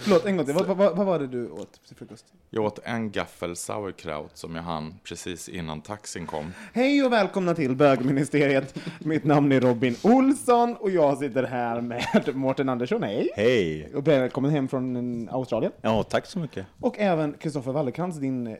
Förlåt, en gång till. Vad, vad, vad var det du åt till frukost? Jag åt en gaffel sauerkraut som jag hann precis innan taxin kom. Hej och välkomna till bögministeriet. Mitt namn är Robin Olsson och jag sitter här med Mårten Andersson. Hej! Hej! Och välkommen hem från eh, Australien. Ja, tack så mycket. Och även Kristoffer Wallercrantz, din eh,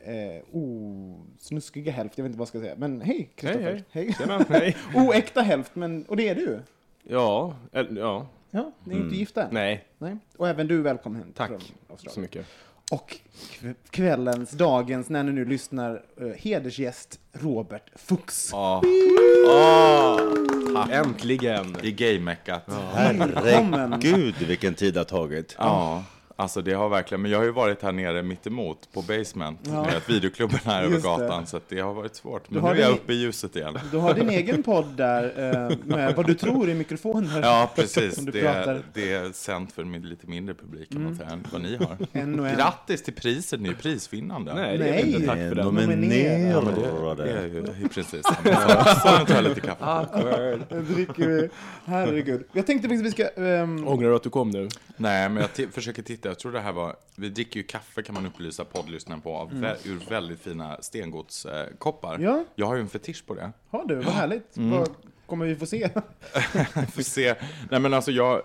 osnuskiga hälft. Jag vet inte vad jag ska säga. Men hej Kristoffer. hej. Tjena, hej. Oäkta hälft, men, och det är du. Ja, eller, ja, Ja, ni är inte gifta än. nej, Nej. Och även du är välkommen hem tack från så mycket. Och kv- kvällens, dagens, när ni nu lyssnar, eh, hedersgäst Robert Fuchs. Ja, Äntligen! i gaymeckat. Ja. Herregud vilken tid det har tagit. Alltså det har verkligen, men jag har ju varit här nere mitt emot på basement med ett videoklubben här över Just det. gatan, så att det har varit svårt. Men har nu är jag din- uppe i ljuset igen. Du har din egen podd där eh, med vad du tror i mikrofoner. Ja, precis. Det, pratar. Mm. det är sänt för en lite mindre publik kan man säga, än vad ni har. En och en. Grattis till priset, ni är prisvinnande. Nej, det är Nej. inte tack för den. Nominerade. Det är ju i precis. Så nu tar jag lite kaffe. Jag dricker vi. Herregud. Jag tänkte faktiskt vi ska... ehm, Ångrar du att du kom nu? Nej, men jag försöker titta. Jag tror det här var... Vi dricker ju kaffe kan man upplysa poddlyssnaren på, av vä- ur väldigt fina stengodskoppar. Mm. Ja. Jag har ju en fetisch på det. har du, vad härligt. Mm. Vad kommer vi få se? Får se. Nej, men alltså jag...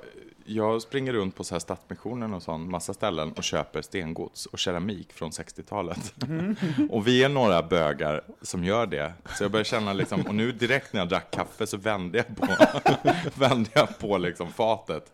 Jag springer runt på så här Stadsmissionen och sån massa ställen och köper stengods och keramik från 60-talet. Mm. och vi är några bögar som gör det. Så jag börjar känna liksom, och nu direkt när jag drack kaffe så vände jag på, vände jag på liksom fatet.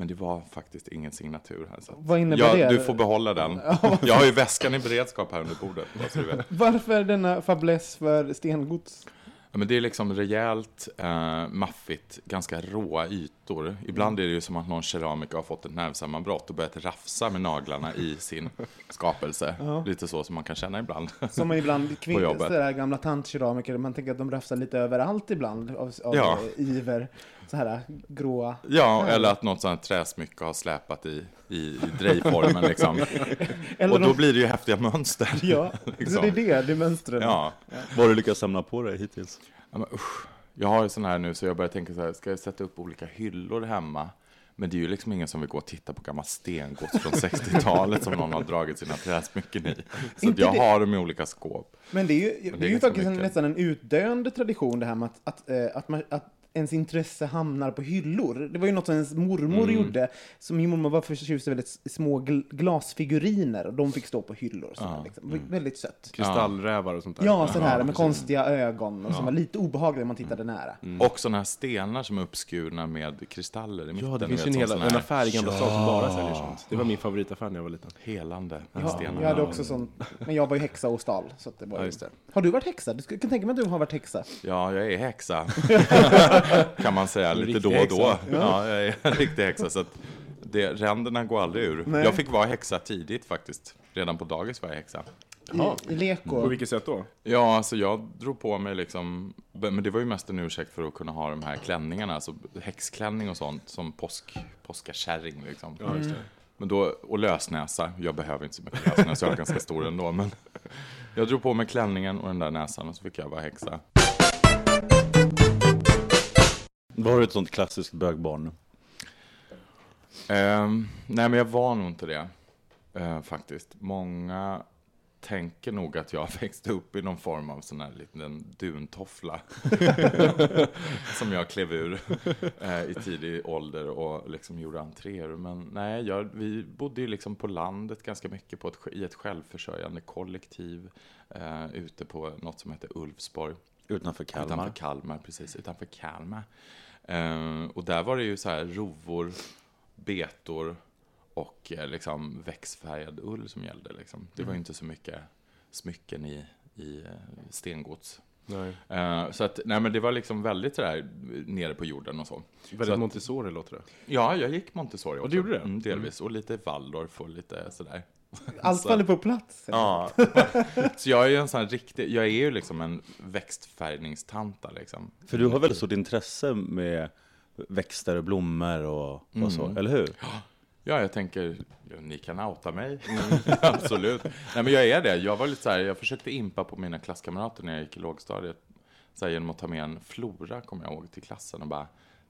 Men det var faktiskt ingen signatur här. Så Vad innebär ja, det? Du får behålla den. Jag har ju väskan i beredskap här under bordet. bara. Varför denna fäbless för stengods? Ja, men det är liksom rejält, eh, maffigt, ganska råa ytor. Ibland är det ju som att någon keramiker har fått ett nervsammanbrott och börjat rafsa med naglarna i sin skapelse. Lite så som man kan känna ibland. Som man ibland kvinnor, gamla tantkeramiker, man tänker att de rafsar lite överallt ibland av, av Ja. eh, iver. Så här gråa. Ja, eller att något sånt här träsmycke har släpat i, i, i drejformen liksom. Eller Och då de- blir det ju häftiga mönster. Ja, liksom. så det är det, det är mönstren. Ja. Vad har du lyckats samla på dig hittills? Ja, men, usch. Jag har ju sån här nu så jag börjar tänka så här, ska jag sätta upp olika hyllor hemma? Men det är ju liksom ingen som vill gå och titta på gamla stengods från 60-talet som någon har dragit sina träsmycken i. Så att Inte jag det- har dem i olika skåp. Men det är ju, det är ju ganska faktiskt en, mycket. nästan en utdöende tradition det här med att, att, eh, att, man, att ens intresse hamnar på hyllor. Det var ju något som ens mormor Mm. gjorde. Som min mormor var förtjust i väldigt små gl glasfiguriner och de fick stå på hyllor. Så Ja. liksom. Väldigt sött. Kristallrävar och sånt där. Ja, sådär med precis. konstiga ögon och som var lite obehagliga när man tittade nära. Och såna här stenar som är uppskurna med kristaller i mitten. Ja, det finns ju en, hela, här affär i Gamla stan som bara säljer sånt. Det var min favoritaffär när jag var liten. Helande Ja, stenar. jag hade också sånt, men jag var ju häxa och stal. Så att det var Ja, ju- just det. Har du varit häxa? Du kan tänka mig att du har varit häxa. Ja, jag är häxa. kan man säga, lite då och då. häxa. Ja, jag är en riktig häxa. Så att det, ränderna går aldrig ur. Nej. Jag fick vara häxa tidigt faktiskt. Redan på dagis var jag häxa. I, i lek På vilket sätt då? Ja, alltså jag drog på mig liksom, men det var ju mest en ursäkt för att kunna ha de här klänningarna, alltså häxklänning och sånt, som påsk, påskakärring liksom. Ja, just det. Men då, och lösnäsa, jag behöver inte så mycket lösnäsa, jag är ganska stor ändå, men jag drog på mig klänningen och den där näsan och så fick jag vara häxa. Var du ett sånt klassiskt bögbarn? Ehm, nej, men jag var nog inte det, eh, faktiskt. Många tänker nog att jag växte upp i någon form av sån här liten duntoffla. som jag klev ur eh, i tidig ålder och liksom gjorde entréer. Men nej, jag, vi bodde ju liksom på landet ganska mycket på ett, i ett självförsörjande kollektiv. Eh, ute på något som heter Ulfsborg. Utanför Kalmar. Utanför Kalmar, precis. Utanför Kalmar. Eh, och där var det ju så här rovor, betor och eh, liksom växtfärgad ull som gällde. Liksom. Det var ju inte så mycket smycken i, i eh, stengods. Nej. Så att, nej men det var liksom väldigt sådär nere på jorden och så. Väldigt Så att- Montessori låter det. Ja, jag gick Montessori också. du gjorde det? Mm, delvis. Och lite Waldorf och lite sådär. Allt faller på plats. Ja. så jag är ju en sån här riktig, jag är ju liksom en växtfärgningstanta liksom. För du har väldigt stort intresse med växter och blommor och, och så, Mm. eller hur? Ja, jag tänker, ni kan outa mig. Absolut. Nej, men jag är det. Jag var lite så här, jag försökte impa på mina klasskamrater när jag gick i lågstadiet. Så här, genom att ta med en flora, kommer jag ihåg, till klassen och bara,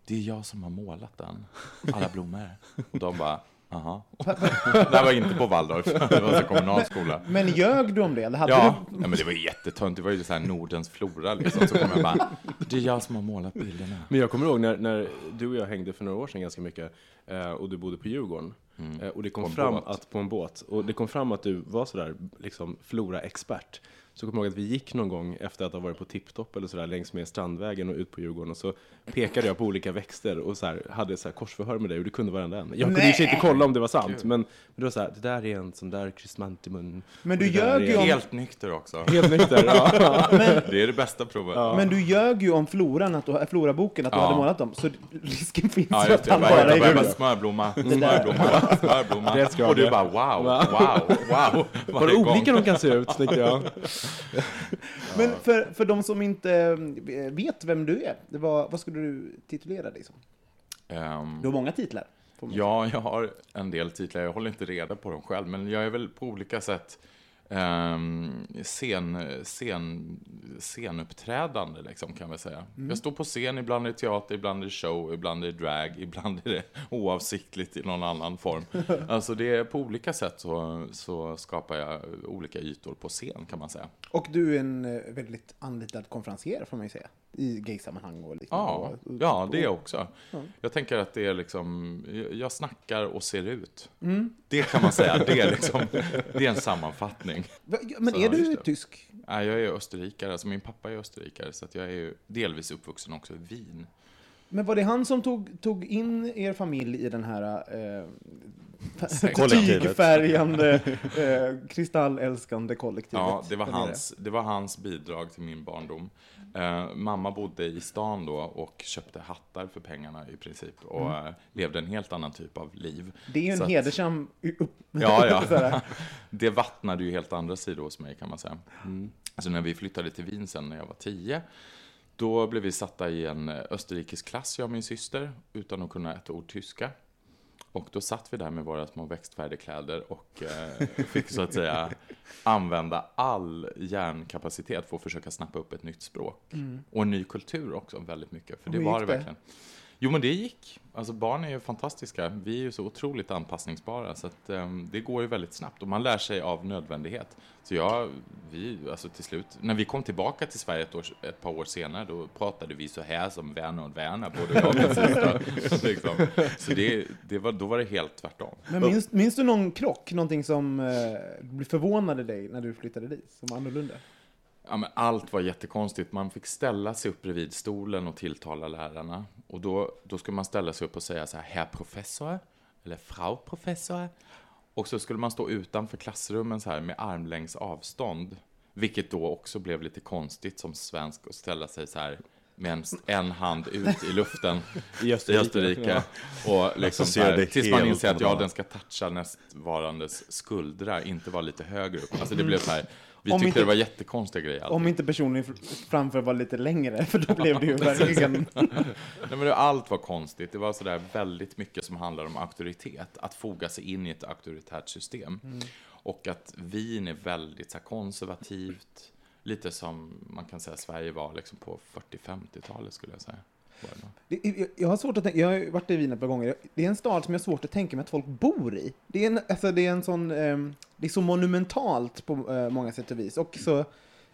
det är jag som har målat den. Alla blommor. Och de bara, aha. det här var inte på Waldorf, det var en kommunal skola. Men ljög du om det? Eller hade Ja, du... nej, men det var ju jättetunt. Det var ju så här Nordens flora liksom. Så kom jag bara, det är jag som har målat bilderna. Men jag kommer ihåg när, när du och jag hängde för några år sedan ganska mycket eh, och du bodde på Djurgården. Eh, och det kom fram båt. att, på en båt. Och det kom fram att du var sådär liksom flora-expert. Så kommer jag ihåg att vi gick någon gång efter att ha varit på Tipptopp eller sådär längs med Strandvägen och ut på Djurgården och så pekade jag på olika växter och så här, hade så här korsförhör med dig och du kunde varenda en. Jag kunde sig inte kolla om det var sant, men, men det var så här, det där är en sån där krysantemum. Men du det ljög ju om- Helt nykter också. Helt nykter, ja. Det är det bästa provet. Men du ljög ju om floran, att du, äh, floraboken, att du Ja. hade målat dem. Så risken finns Ja, ju att det. han bara är bara smörblomma, smörblomma, smörblomma. Det ska Och du det. bara wow, wow, wow. Vad Varje gång. olika de kan se ut, tänkte jag. Men för, för de som inte eh, vet vem du är, var, vad skulle du titulera dig som? Ehm, Du har många titlar. Ja, jag har en del titlar. Jag håller inte reda på dem själv, men jag är väl på olika sätt um, scen, scen, scenuppträdande, liksom, kan man säga. Jag står på scen, ibland är det teater, ibland är det show, ibland är det drag, ibland är det oavsiktligt i någon annan form. Alltså det är på olika sätt så, så skapar jag olika ytor på scen, kan man säga. Och du är en eh, väldigt anlitad konferencier, får man ju säga. I gaysammanhang och liknande. Ja, Och- och- ja, det också. Jag tänker att det är liksom, jag snackar och ser ut. Det kan man säga, det är liksom, det är en sammanfattning. Ja, Men är du tysk? Nej, jag är österrikare, alltså min pappa är österrikare, så att jag är ju delvis uppvuxen också i Wien. Men var det han som tog, tog in er familj i den här eh, tygfärgande, eh, kristallälskande kollektivet? Ja, det var, hans, det var hans bidrag till min barndom. Eh, mamma bodde i stan då och köpte hattar för pengarna i princip och eh, levde en helt annan typ av liv. Det är ju en att- hedersam upp... Ja, ja. Det vattnade ju helt andra sidor hos mig kan man säga. Alltså när vi flyttade till Wien sen när jag var tio, då blev vi satta i en eh, österrikisk klass, jag och min syster, utan att kunna ett ord tyska. Och då satt vi där med våra små växtfärgkläder och eh, fick så att säga använda all hjärnkapacitet för att försöka snappa upp ett nytt språk. Och en ny kultur också väldigt mycket, för det var det? verkligen. Jo men det gick. Alltså barn är ju fantastiska. Vi är ju så otroligt anpassningsbara så att ehm, det går ju väldigt snabbt och man lär sig av nödvändighet. Så jag, vi, alltså till slut, när vi kom tillbaka till Sverige ett, år, ett par år senare då pratade vi så här som vänner och vänner, både jag och min syster. liksom. Så det, det var, då var det helt tvärtom. Men minns, minns du någon krock? Någonting som eh, förvånade dig när du flyttade dit? Som annorlunda? Ja, allt var jättekonstigt. Man fick ställa sig upp bredvid stolen och tilltala lärarna. Och då, då skulle man ställa sig upp och säga så här, herr professor, eller frau professor. Och så skulle man stå utanför klassrummen så här med armlängds avstånd. Vilket då också blev lite konstigt som svensk att ställa sig så här med en, hand ut i luften I i Österrike. Österrike. Och liksom så Associerar här, tills man inser att ja, den ska toucha nästvarandes skuldra, inte vara lite högre upp. Alltså det blev så här, vi Om tyckte inte- det var jättekonstiga grejer. alltid. Om inte personen fr- framför var lite längre, för då blev det ju verkligen... Nej, men allt var konstigt. Det var sådär väldigt mycket som handlar om auktoritet. Att foga sig in i ett auktoritärt system. Och att Wien är väldigt så här, konservativt. Lite som man kan säga Sverige var liksom på 40-50-talet skulle jag säga. Det jag, jag har svårt att tänka, jag har varit i Wien ett par gånger. Det är en stad som jag har svårt att tänka mig att folk bor i. Det är en, alltså det är en sån, ehm, det är så monumentalt på eh, många sätt och vis. Och så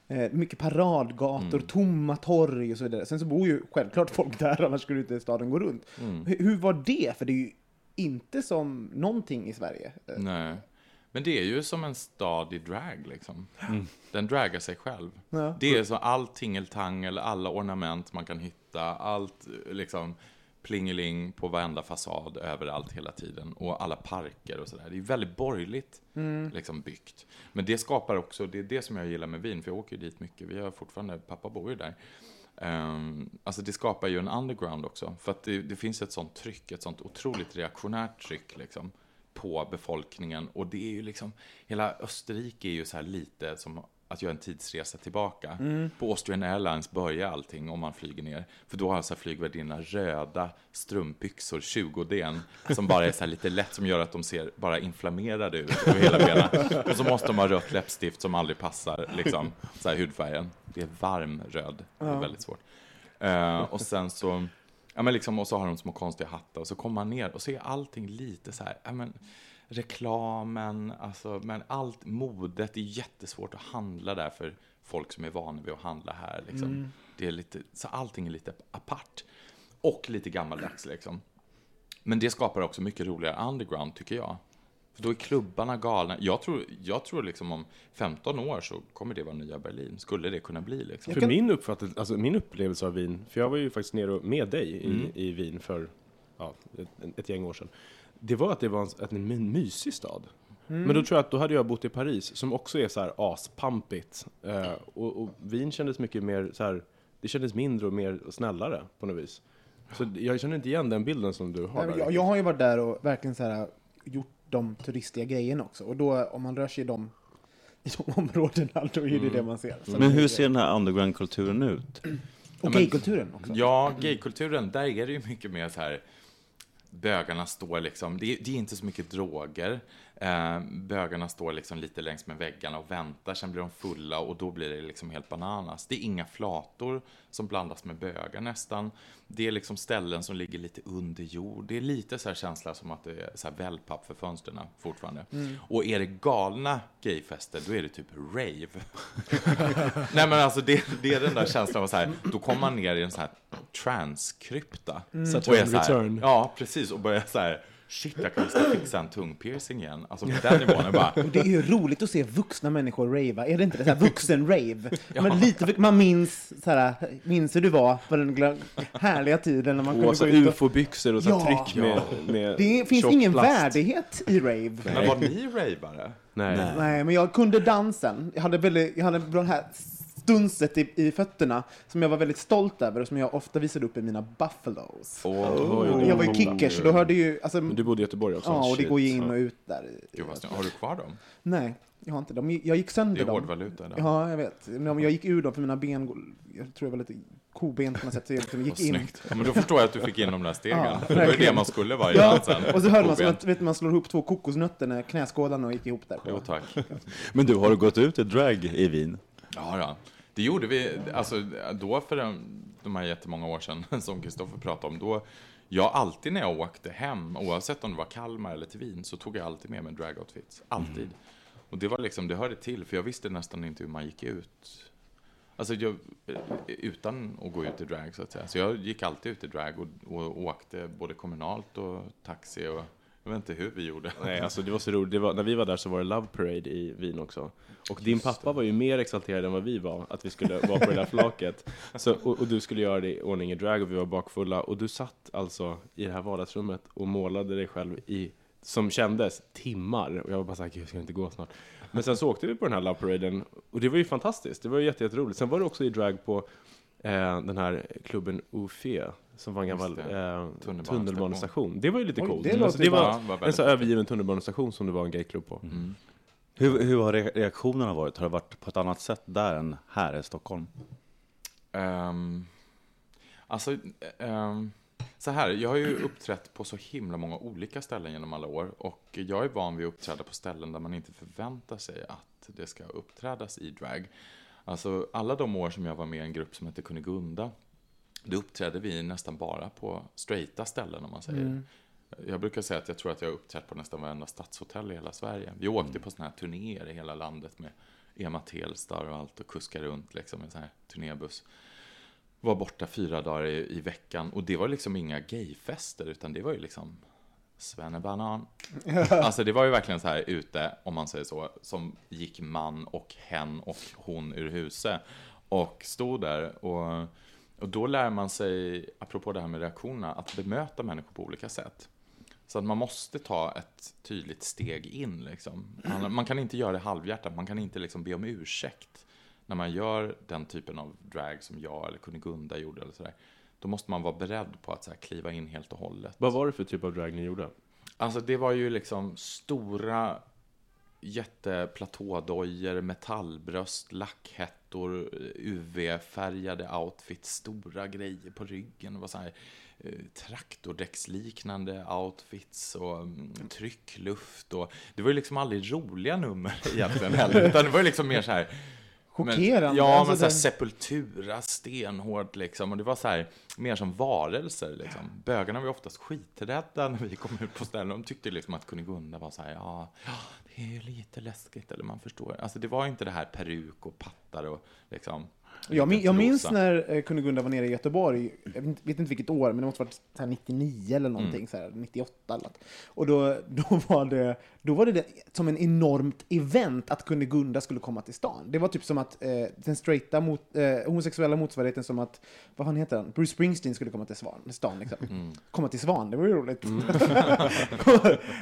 eh, mycket paradgator, Mm. tomma torg och så vidare. Sen så bor ju självklart folk där, annars skulle inte staden gå runt. Mm. Hur, hur var det? För det är ju inte som någonting i Sverige. Nej. Men det är ju som en stad i drag liksom. Den dragar sig själv. Ja. Det är så all tingeltangel, alla ornament man kan hitta, allt liksom plingeling på varenda fasad överallt hela tiden och alla parker och sådär. Det är väldigt borgerligt liksom byggt. Men det skapar också, det är det som jag gillar med Wien, för jag åker ju dit mycket. Vi har fortfarande, pappa bor ju där. Ehm, alltså det skapar ju en underground också, för att det, det finns ett sånt tryck, ett sånt otroligt reaktionärt tryck liksom på befolkningen och det är ju liksom, hela Österrike är ju så här lite som att göra en tidsresa tillbaka. På Austrian Airlines börjar allting om man flyger ner. För då har så här flygvärdinnorna röda strumpbyxor, 20 den som bara är så här lite lätt, som gör att de ser bara inflammerade ut över hela benen. Och så måste de ha rött läppstift som aldrig passar liksom, så här hudfärgen. Det är varm röd, det är väldigt svårt. Eh, och sen så, ja men liksom, och så har de små konstiga hattar och så kommer man ner och så är allting lite så här, ja men reklamen, alltså, men allt modet är jättesvårt att handla där för folk som är vana vid att handla här liksom. Det är lite, så allting är lite apart. Och lite gammaldags liksom. Men det skapar också mycket roligare underground tycker jag. För då är klubbarna galna. Jag tror, jag tror liksom om 15 år så kommer det vara nya Berlin. Skulle det kunna bli liksom. För min, uppfattning, alltså min upplevelse av Wien, för jag var ju faktiskt nere och- med dig i, i Wien för ja, ett, ett gäng år sedan. Det var att det var en, en my- mysig stad. Men då tror jag att då hade jag bott i Paris, som också är så här aspampigt. Eh, och, och Wien kändes mycket mer så här, det kändes mindre och mer och snällare på något vis. Så jag känner inte igen den bilden som du har Nej, jag, jag har ju varit där och verkligen så här, gjort de turistiga grejerna också. Och då, om man rör sig i de, i de områdena, då är det det man ser. Så Men hur ser den här underground-kulturen ut? Och gaykulturen också. Ja, gaykulturen, där är det ju mycket mer så här bögarna står liksom, det är, det är inte så mycket droger. Eh, bögarna står liksom lite längs med väggarna och väntar, sen blir de fulla och då blir det liksom helt bananas. Det är inga flator som blandas med bögar nästan. Det är liksom ställen som ligger lite under jord. Det är lite så här känsla som att det är så här wellpapp för fönstren fortfarande. Och är det galna gayfester, då är det typ rave. Nej men alltså det, det är den där känslan av så här, då kommer man ner i en sån här transkrypta. Saturn Och är så här. Ja, precis. Och börjar så här, shit jag kanske ska fixa en tungpiercing igen. Alltså på den nivån är bara, det är ju roligt att se vuxna människor rava, är det inte det? Så här, vuxen-rave. Men lite, man minns, så här, minns hur det var på den härliga tiden när man kunde gå ut och... ufo-byxor och så här Ja. tryck med, med Det finns ingen plast. värdighet i rave. men var ni ravare? Nej. Nej, men jag kunde dansen. Jag hade, väldigt, jag hade det här stunset i, i fötterna som jag var väldigt stolt över och som jag ofta visade upp i mina buffalos. Oh, Jag var ju kickers, då hörde ju... Alltså, Men du bodde i Göteborg också? ja, och det går ju in och ut där. Gud, har du kvar dem? Nej, jag har inte dem. Jag gick sönder Det är dem. hårdvaluta. Där. Ja, jag vet. Jag gick ur dem för mina ben, jag tror jag var lite koben på något sätt, så jag liksom gick in. Snyggt. Ja, men då förstår jag att du fick in de där stegen. Ja, det var ju det man skulle vara i Ja, dansen. och så hörde man som att vet, man slår ihop två kokosnötter när knäskålarna gick ihop där. Jo, tack. Men du, har du gått ut i drag i Wien? Ja, ja. Det gjorde vi, alltså då för de, de här jättemånga år sedan som Kristoffer pratade om, då, jag alltid när jag åkte hem, oavsett om det var Kalmar eller till Wien, så tog jag alltid med mig dragoutfits. Alltid. Och det var liksom, det hörde till, för jag visste nästan inte hur man gick ut. Alltså jag, utan att gå ut i drag så att säga. Så jag gick alltid ut i drag och, och åkte både kommunalt och taxi och jag vet inte hur vi gjorde. Nej, alltså det var så roligt. Var, när vi var där så var det Love Parade i Wien också. Och din pappa var ju mer exalterad än vad vi var, att vi skulle vara på det där flaket. Så, och, och du skulle göra det i ordning i drag och vi var bakfulla. Och du satt alltså i det här vardagsrummet och målade dig själv i, som kändes, timmar. Och jag var bara såhär, gud, ska inte gå snart? Men sen så åkte vi på den här Love Paraden och det var ju fantastiskt. Det var ju jätte, jätteroligt. Sen var det också i drag på eh, den här klubben Ofe, som var en gammal det. eh, Tunnelbanestation. Det var ju lite Oj, coolt. det alltså, det var. Var en så övergiven tunnelbanestation som det var en gayklubb på. Hur, hur har re- reaktionerna varit? Har det varit på ett annat sätt där än här i Stockholm? Um, alltså, ehm, så här, jag har ju uppträtt på så himla många olika ställen genom alla år och jag är van vid att uppträda på ställen där man inte förväntar sig att det ska uppträdas i drag. Alltså alla de år som jag var med i en grupp som hette Kunigunda då uppträdde vi nästan bara på straighta ställen om man säger. Jag brukar säga att jag tror att jag har uppträtt på nästan varenda stadshotell i hela Sverige. Vi åkte på sådana här turnéer i hela landet med Ema Telstar och allt och kuskade runt liksom en sån här turnébuss. Var borta fyra dagar i, i veckan och det var liksom inga gayfester utan det var ju liksom Svennebanan. Alltså det var ju verkligen så här ute, om man säger så, som gick man och hen och hon ur huset. Och stod där och, och då lär man sig, apropå det här med reaktionerna, att bemöta människor på olika sätt. Så att man måste ta ett tydligt steg in liksom. Man, man kan inte göra det halvhjärtat, man kan inte liksom be om ursäkt när man gör den typen av drag som jag eller Kunigunda gjorde eller sådär. Då måste man vara beredd på att så här, kliva in helt och hållet. Vad var det för typ av drag ni gjorde? Alltså det var ju liksom stora jätteplatådojor, metallbröst, lackhettor, UV-färgade outfits, stora grejer på ryggen. Var så här eh, traktordäcksliknande outfits och mm, tryckluft och det var ju liksom aldrig roliga nummer egentligen heller, utan det var ju liksom mer så här Chockerande. Men, ja, Alltså, men så här, den- sepultura, stenhårt liksom. Och det var så här, mer som varelser liksom. Bögarna var oftast skiträdda när vi kom ut på ställen. De tyckte liksom att Kunigunda var så här, ja, det är ju lite läskigt, eller man förstår. Alltså det var inte det här peruk och pattar och liksom. Jag, min, jag minns när eh, Kunigunda var nere i Göteborg, jag vet inte, vilket år, men det måste varit så här 99 eller någonting, Mm. så här, 98 eller något. Och då, då, var det, då var det, det som en enormt event att Kunigunda skulle komma till stan. Det var typ som att eh, den straighta mot, eh, homosexuella motsvarigheten som att, vad fan heter han, Bruce Springsteen skulle komma till svan, stan. Liksom. Mm. Komma till Svan, det var ju roligt.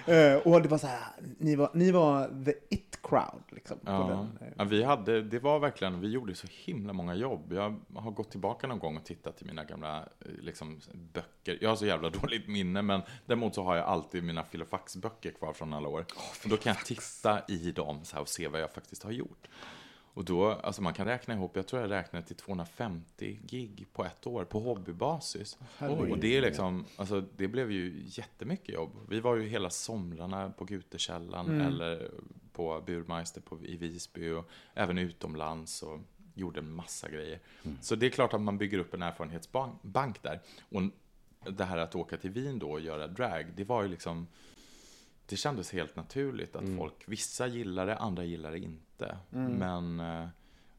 Eh, och det var så här, ni var, ni var the it crowd. Liksom, Ja. den, eh, ja, vi hade, det var verkligen, vi gjorde så himla många jobb. Jag har gått tillbaka någon gång och tittat i mina gamla eh, liksom, böcker. Jag har så jävla dåligt minne, men däremot så har jag alltid mina filofaxböcker kvar från alla år. och då kan jag titta i dem så här, och se vad jag faktiskt har gjort. Och då, alltså man kan räkna ihop, jag tror jag räknade till 250 gig på ett år på hobbybasis. Och det är liksom, alltså det blev ju jättemycket jobb. Vi var ju hela somrarna på Gutekällan eller på Burmeister på, i Visby och även utomlands och gjorde en massa grejer. Så det är klart att man bygger upp en erfarenhetsbank bank där. Och det här att åka till Wien då och göra drag, det var ju liksom det kändes helt naturligt att folk, vissa gillar det, andra gillar det inte. Men, eh,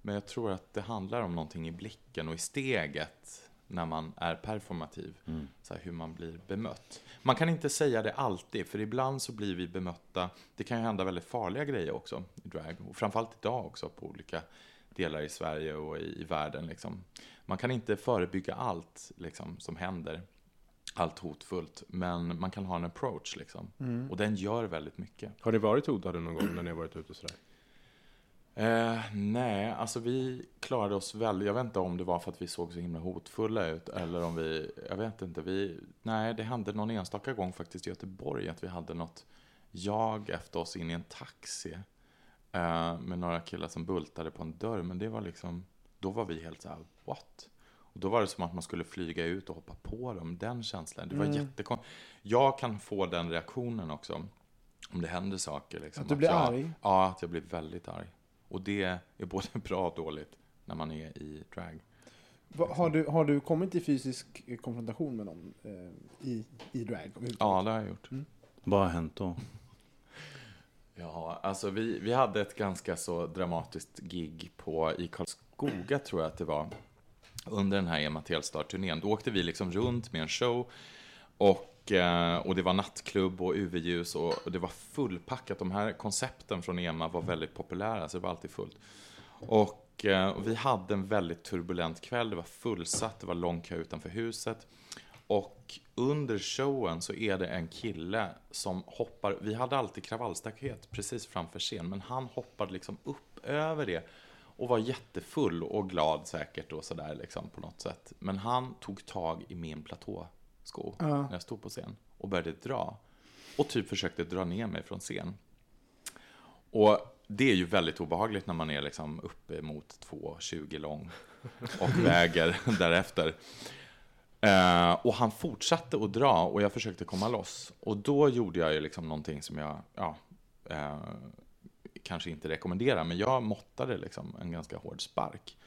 men jag tror att det handlar om någonting i blicken och i steget när man är performativ. Så här, hur man blir bemött. Man kan inte säga det alltid, för ibland så blir vi bemötta. Det kan ju hända väldigt farliga grejer också i drag. Och framförallt idag också på olika delar i Sverige och i, i världen. Liksom. Man kan inte förebygga allt liksom, som händer allt hotfullt, men man kan ha en approach liksom. Och den gör väldigt mycket. Har ni varit hotade någon gång när ni har varit ute sådär? Eh, nej, alltså vi klarade oss väl. Jag vet inte om det var för att vi såg så himla hotfulla ut eller om vi, jag vet inte. Vi, nej, det hände någon enstaka gång faktiskt i Göteborg att vi hade något jag efter oss in i en taxi eh, med några killar som bultade på en dörr. Men det var liksom, då var vi helt så här, what? Och då var det som att man skulle flyga ut och hoppa på dem, den känslan. Det var Mm. jättekonstigt. Jag kan få den reaktionen också, om det händer saker. Liksom, Att du blir jag, arg? Ja, att jag blir väldigt arg. Och det är både bra och dåligt när man är i drag. Va- Har du, har du kommit i fysisk konfrontation med någon eh, i, i drag? Ja, det har jag gjort. Vad har hänt då? Ja, alltså vi, vi hade ett ganska så dramatiskt gig på, i Karlskoga tror jag att det var, under den här Ema Telstar-turnén. Då åkte vi liksom runt med en show och, Eh, och det var nattklubb och UV-ljus och, och det var fullpackat. De här koncepten från Ema var väldigt populära, så det var alltid fullt. Och eh, och vi hade en väldigt turbulent kväll, det var fullsatt, det var lång kö utanför huset. Och under showen så är det en kille som hoppar, vi hade alltid kravallstaket precis framför scen, men han hoppade liksom upp över det och var jättefull och glad säkert och sådär liksom på något sätt. Men han tog tag i min platå platåsko när jag stod på scen och började dra. Och typ försökte dra ner mig från scen. Och det är ju väldigt obehagligt när man är liksom uppe mot 2,20 lång och väger därefter. Eh, och han fortsatte att dra och jag försökte komma loss. Och då gjorde jag ju liksom någonting som jag ja, eh, kanske inte rekommenderar, men jag måttade liksom en ganska hård spark.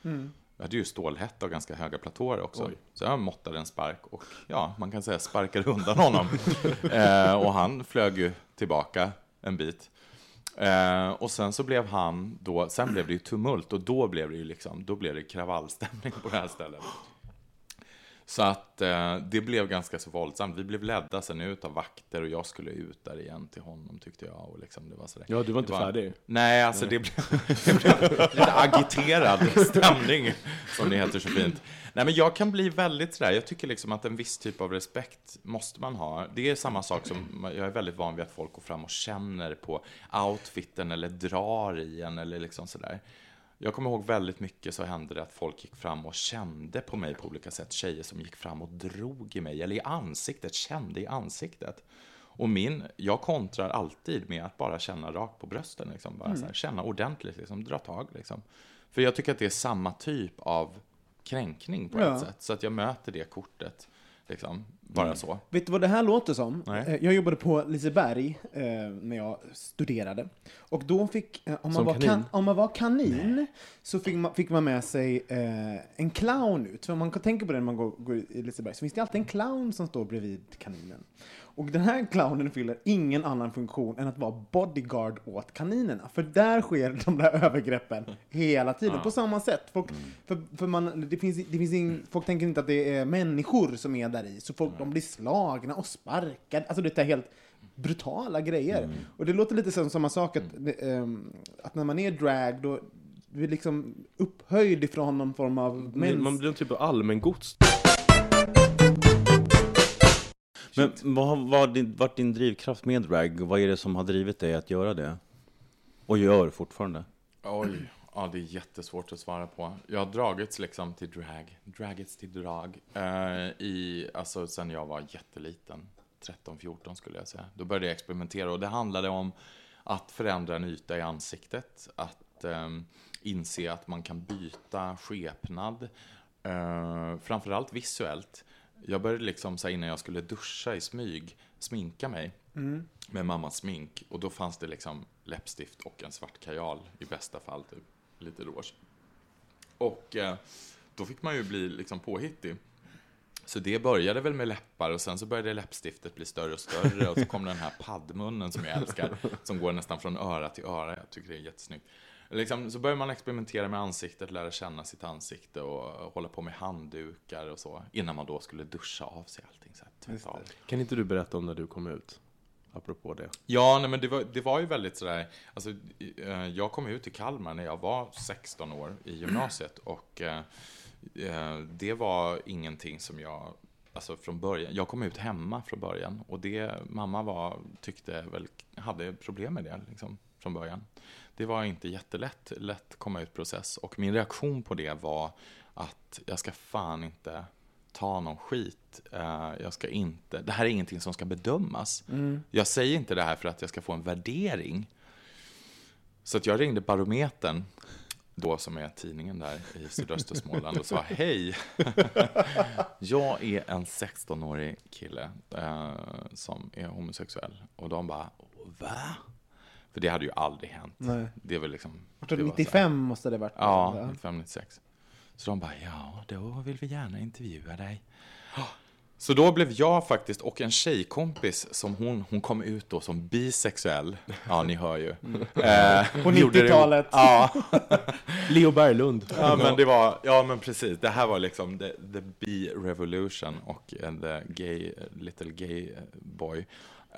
Jag hade ju stålhätta och ganska höga platåer också. Oj. Så jag måttade en spark och ja, man kan säga sparkade undan honom. eh, och han flög ju tillbaka en bit. Eh, och sen så blev han då, sen blev det ju tumult och då blev det ju liksom, då blev det kravallstämning på det här stället. Så att eh, det blev ganska så våldsamt. Vi blev ledda sen ut av vakter och jag skulle ut där igen till honom tyckte jag. Och liksom, det var sådär. Ja, du var inte Det färdig. Nej, alltså det blev, det blev lite agiterad stämning, som det heter så fint. Nej, men jag kan bli väldigt sådär, jag tycker liksom att en viss typ av respekt måste man ha. Det är samma sak som, jag är väldigt van vid att folk går fram och känner på outfiten eller drar i en eller liksom sådär. Jag kommer ihåg väldigt mycket så hände det att folk gick fram och kände på mig på olika sätt. Tjejer som gick fram och drog i mig, eller i ansiktet, kände i ansiktet. Och min, jag kontrar alltid med att bara känna rakt på brösten, liksom. bara så här, känna ordentligt, liksom, dra tag. Liksom. För jag tycker att det är samma typ av kränkning på Ja. ett sätt. Så att jag möter det kortet, liksom, bara så. Vet du vad det här låter som? Nej. Eh, Jag jobbade på Liseberg eh, när jag studerade. Och då fick, eh, om man, var, kanin? kan, om man var kanin, så fick man, fick man med sig eh, en clown ut. För om man kan tänka på det när man går, går i Liseberg, så finns det alltid en clown som står bredvid kaninen. Och den här clownen fyller ingen annan funktion än att vara bodyguard åt kaninerna. För där sker de där övergreppen hela tiden, på samma sätt. Folk, för, för man, det finns, det finns ing, folk tänker inte att det är människor som är där i, så folk, de blir slagna och sparkade. Alltså det är helt brutala grejer. Och det låter lite som samma sak att, ehm, att när man är drag, då är liksom upphöjd ifrån någon form av Man, mäns... man blir en typ av allmängods. Men vad har din, varit din drivkraft med drag? Vad är det som har drivit dig att göra det? Och gör fortfarande? Oj, ja det är jättesvårt att svara på. Jag har dragits liksom till drag, dragits till drag, eh, i, alltså sen jag var jätteliten, 13-14 skulle jag säga. Då började jag experimentera och det handlade om att förändra en yta i ansiktet, att ehm, inse att man kan byta skepnad, eh, framförallt visuellt. Jag började liksom så här, innan jag skulle duscha i smyg, sminka mig med mammas smink. Och då fanns det liksom läppstift och en svart kajal i bästa fall, typ lite rouge. Och eh, då fick man ju bli liksom påhittig. Så det började väl med läppar och sen så började läppstiftet bli större och större och så kom den här paddmunnen som jag älskar, som går nästan från öra till öra. Jag tycker det är jättesnyggt. Liksom, så börjar man experimentera med ansiktet, lära känna sitt ansikte och hålla på med handdukar och så, innan man då skulle duscha av sig allting. Så av. Kan inte du berätta om när du kom ut? Apropå det. Ja, nej, men det var, det var ju väldigt sådär, alltså, i- eh, jag kom ut till Kalmar när jag var 16 år i gymnasiet och eh, eh, det var ingenting som jag, alltså från början, jag kom ut hemma från början och det, mamma var, tyckte väl, hade problem med det liksom från början. Det var inte jättelätt, lätt komma ut process och min reaktion på det var att jag ska fan inte ta någon skit. Eh, jag ska inte, det här är ingenting som ska bedömas. Jag säger inte det här för att jag ska få en värdering. Så att jag ringde Barometern, då som är tidningen där i sydöstra Småland och sa hej. jag är en 16-årig kille eh, som är homosexuell. Och de bara, va? För det hade ju aldrig hänt. Nej. Det väl liksom... Det var så här- 95 måste det varit. Ja, 95-96. Så de bara, ja, då vill vi gärna intervjua dig. Så då blev jag faktiskt, och en tjejkompis som hon, hon kom ut då som bisexuell. Ja, ni hör ju. Eh, På gjorde det- 90-talet. Ja, Leo Berglund. ja, men det var, ja men precis. Det här var liksom the, the B-revolution och eh, the gay, little gay boy.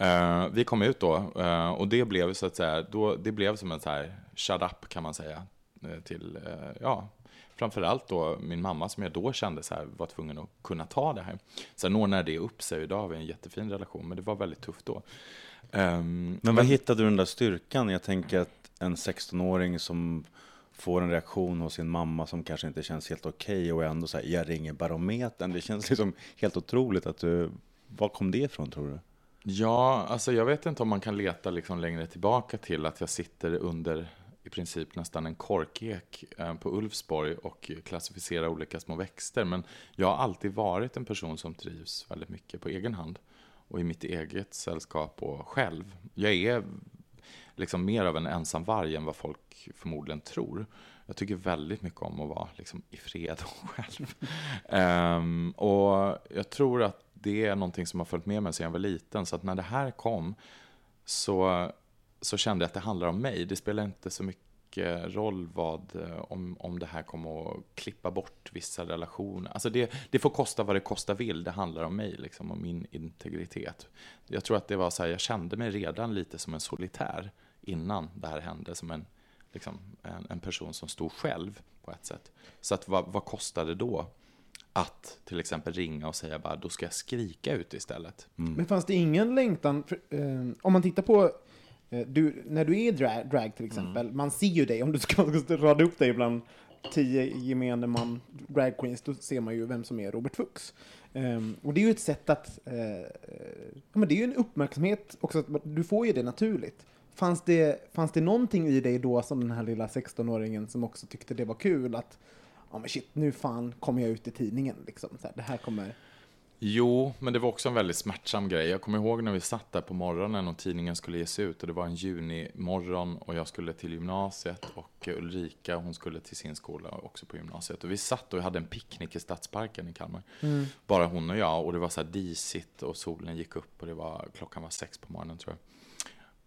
Eh, vi kom ut då eh, och det blev så att säga, då, det blev som en så här shut up kan man säga. eh, till, eh, ja, framförallt då min mamma som jag då kände så här, var tvungen att kunna ta det här. Sen ordnade det upp sig idag har vi en jättefin relation, men det var väldigt tufft då. Ehm, Men var hittade du den där styrkan? Jag tänker att en 16-åring som får en reaktion hos sin mamma som kanske inte känns helt okej och ändå säger jag ringer barometern. Det känns liksom helt otroligt att du... Var kom det ifrån tror du? Ja, alltså jag vet inte om man kan leta liksom längre tillbaka till att jag sitter under i princip nästan en korkek eh, på Ulfsborg och klassificerar olika små växter. Men jag har alltid varit en person som trivs väldigt mycket på egen hand och i mitt eget sällskap och själv. Jag är liksom mer av en ensam varg än vad folk förmodligen tror. Jag tycker väldigt mycket om att vara liksom, i fred och själv. um, och jag tror att det är någonting som har följt med mig sedan jag var liten. Så att när det här kom så, så kände jag att det handlar om mig. Det spelar inte så mycket roll vad, eh, om, om det här kommer att klippa bort vissa relationer. Alltså det, det får kosta vad det kosta vill. Det handlar om mig, liksom, och min integritet. Jag tror att det var så här, jag kände mig redan lite som en solitär innan det här hände. Som en, liksom, en, en person som stod själv på ett sätt. Så att vad, vad kostade det då? Att till exempel ringa och säga bara, då ska jag skrika ut istället. Men fanns det ingen längtan, för, eh, om man tittar på, eh, du, när du är drag, drag till exempel, man ser ju dig, om du ska, ska rada upp dig bland tio gemene man drag queens, då ser man ju vem som är Robert Fuchs. Ehm, och det är ju ett sätt att, eh, ja men det är ju en uppmärksamhet också, du får ju det naturligt. Fanns det, fanns det någonting i dig då som den här lilla 16-åringen som också tyckte det var kul att ja men shit, nu fan kommer jag ut i tidningen liksom. Så här, det här kommer... Jo, men det var också en väldigt smärtsam grej. Jag kommer ihåg när vi satt där på morgonen och tidningen skulle ges ut och det var en junimorgon och jag skulle till gymnasiet och Ulrika hon skulle till sin skola också på gymnasiet. Och vi satt och hade en picknick i Stadsparken i Kalmar. Bara hon och jag och det var så här disigt och solen gick upp och det var, klockan var sex på morgonen tror jag.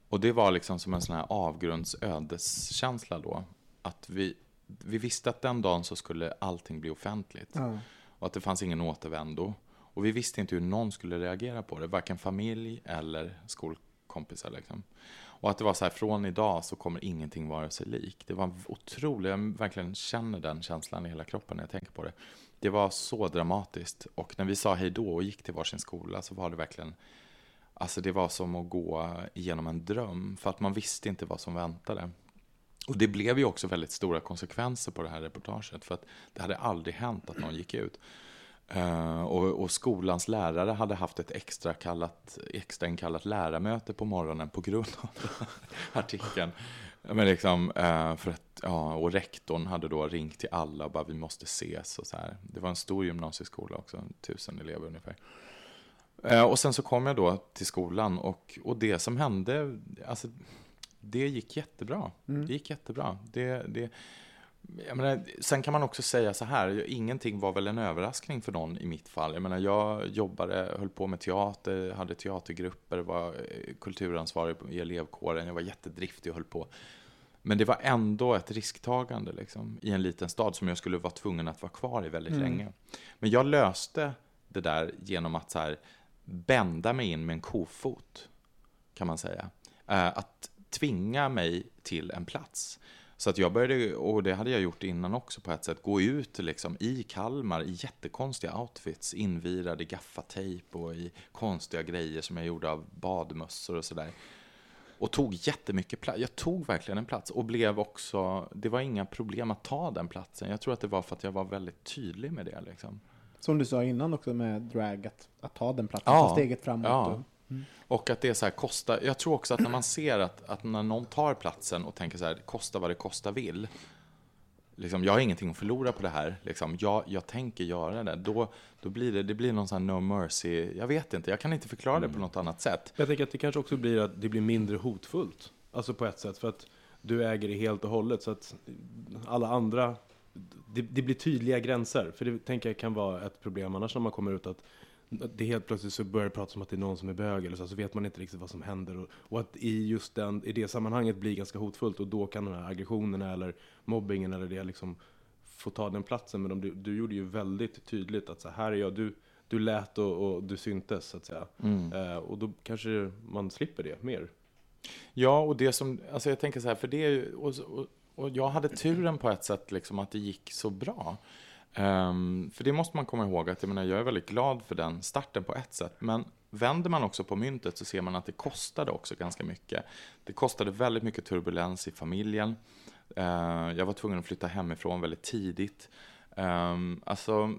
Och det var liksom som en sån här avgrundsödeskänsla då. Att vi, vi visste att den dagen så skulle allting bli offentligt. Ja. Och att det fanns ingen återvändo. Och vi visste inte hur någon skulle reagera på det, varken familj eller skolkompisar. Liksom. Och att det var så här, från idag så kommer ingenting vara sig lik. Det var otroligt, jag verkligen känner den känslan i hela kroppen när jag tänker på det. Det var så dramatiskt. Och när vi sa hej då och gick till varsin skola så var det verkligen, alltså det var som att gå igenom en dröm. För att man visste inte vad som väntade. Och det blev ju också väldigt stora konsekvenser på det här reportaget. För att det hade aldrig hänt att någon gick ut. Uh, och, och skolans lärare hade haft ett extra, kallat, extra inkallat lärarmöte på morgonen på grund av artikeln. Men liksom, uh, för att, ja, och rektorn hade då ringt till alla och bara vi måste ses och så här. Det var en stor gymnasieskola också, tusen elever ungefär. Uh, och sen så kom jag då till skolan och, och det som hände, alltså det gick jättebra. Det gick jättebra. Det, det, jag menar, sen kan man också säga så här, ingenting var väl en överraskning för någon i mitt fall. Jag menar, jag jobbade, höll på med teater, hade teatergrupper, var eh, kulturansvarig i elevkåren, jag var jättedriftig och höll på. Men det var ändå ett risktagande liksom, i en liten stad som jag skulle vara tvungen att vara kvar i väldigt länge. Men jag löste det där genom att så här, bända mig in med en kofot, kan man säga. Eh, att tvinga mig till en plats. Så att jag började, och det hade jag gjort innan också på ett sätt, gå ut liksom i Kalmar i jättekonstiga outfits, invirad i gaffatejp och i konstiga grejer som jag gjorde av badmössor och sådär. Och tog jättemycket plats. Jag tog verkligen en plats och blev också, det var inga problem att ta den platsen. Jag tror att det var för att jag var väldigt tydlig med det liksom. Som du sa innan också med drag, att, att ta den platsen, Ja. ta steget framåt. Ja. Och, Och att det så här kostar, jag tror också att när man ser att, att när någon tar platsen och tänker så här, kosta vad det kosta vill. Liksom, jag har ingenting att förlora på det här, liksom, jag, jag tänker göra det. Då, då blir det, det blir någon sån här no mercy, jag vet inte, jag kan inte förklara det på något annat sätt. Jag tänker att det kanske också blir att det blir mindre hotfullt. Alltså på ett sätt, för att du äger det helt och hållet. Så att alla andra, det, det blir tydliga gränser. För det tänker jag kan vara ett problem annars när man kommer ut att det helt plötsligt så börjar det pratas om att det är någon som är bög eller så, så vet man inte riktigt vad som händer. Och, och att i just den, i det sammanhanget blir ganska hotfullt och då kan de här aggressionerna eller mobbingen eller det liksom få ta den platsen. Men de, du, du gjorde ju väldigt tydligt att så här är jag, du, du lät och, och du syntes så att säga. Eh, och då kanske man slipper det mer. Ja, och det som, alltså jag tänker så här, för det är ju, och, och, och jag hade turen på ett sätt liksom att det gick så bra. Um, för det måste man komma ihåg att jag, menar, jag är väldigt glad för den starten på ett sätt. Men vänder man också på myntet så ser man att det kostade också ganska mycket. Det kostade väldigt mycket turbulens i familjen. Uh, jag var tvungen att flytta hemifrån väldigt tidigt. Um, alltså,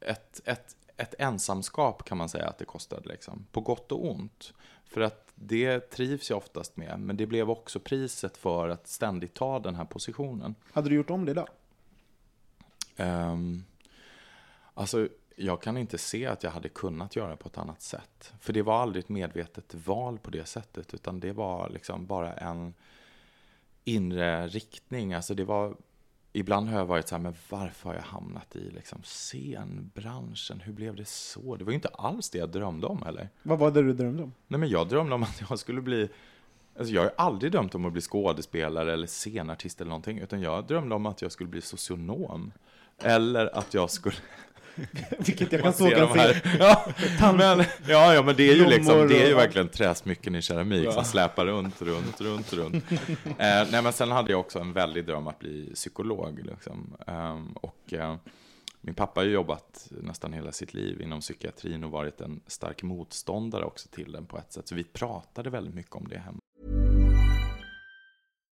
ett, ett, ett ensamskap kan man säga att det kostade, liksom. på gott och ont. För att det trivs jag oftast med, men det blev också priset för att ständigt ta den här positionen. Hade du gjort om det idag? Um, alltså, jag kan inte se att jag hade kunnat göra på ett annat sätt. För det var aldrig ett medvetet val på det sättet, utan det var liksom bara en inre riktning. Alltså det var, ibland har jag varit så här, men varför har jag hamnat i liksom scenbranschen? Hur blev det så? Det var ju inte alls det jag drömde om heller. Vad var det du drömde om? Nej, men jag drömde om att jag skulle bli... Alltså jag har aldrig drömt om att bli skådespelare eller scenartist eller någonting, utan jag drömde om att jag skulle bli socionom. Eller att jag skulle... Vilket jag kan så kan se. här- Ja, men, ja, ja, men det är ju liksom, det är ju verkligen träsmycken i keramik som släpar runt, runt, runt, runt. eh, nej, men sen hade jag också en väldig dröm att bli psykolog. Liksom. Ehm, och eh, min pappa har ju jobbat nästan hela sitt liv inom psykiatrin och varit en stark motståndare också till den på ett sätt. Så vi pratade väldigt mycket om det hemma.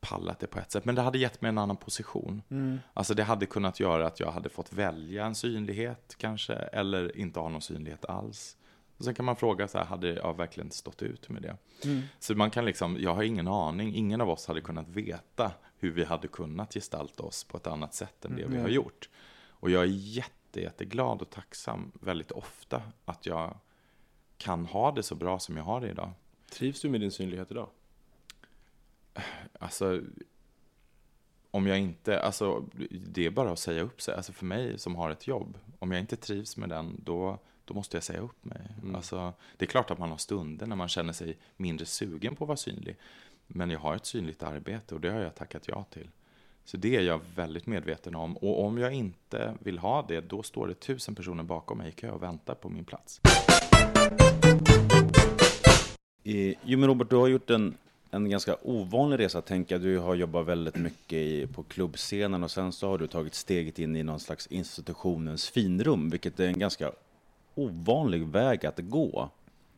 pallat det på ett sätt, men det hade gett mig en annan position. Alltså det hade kunnat göra att jag hade fått välja en synlighet kanske, eller inte ha någon synlighet alls. Och sen kan man fråga så här, hade jag verkligen stått ut med det? Så man kan liksom, jag har ingen aning, ingen av oss hade kunnat veta hur vi hade kunnat gestalta oss på ett annat sätt än det vi har gjort. Och jag är jätte, jätteglad och tacksam väldigt ofta att jag kan ha det så bra som jag har det idag. Trivs du med din synlighet idag? Alltså, om jag inte, alltså det är bara att säga upp sig. Alltså för mig som har ett jobb, om jag inte trivs med den, då, då måste jag säga upp mig. Alltså, det är klart att man har stunder när man känner sig mindre sugen på att vara synlig. Men jag har ett synligt arbete och det har jag tackat ja till. Så det är jag väldigt medveten om. Och om jag inte vill ha det, då står det tusen personer bakom mig i kö och väntar på min plats. Eh, Jo men Robert, du har gjort en, en ganska ovanlig resa, tänker jag. Du har jobbat väldigt mycket i, på klubbscenen och sen så har du tagit steget in i någon slags institutionens finrum, vilket är en ganska ovanlig väg att gå.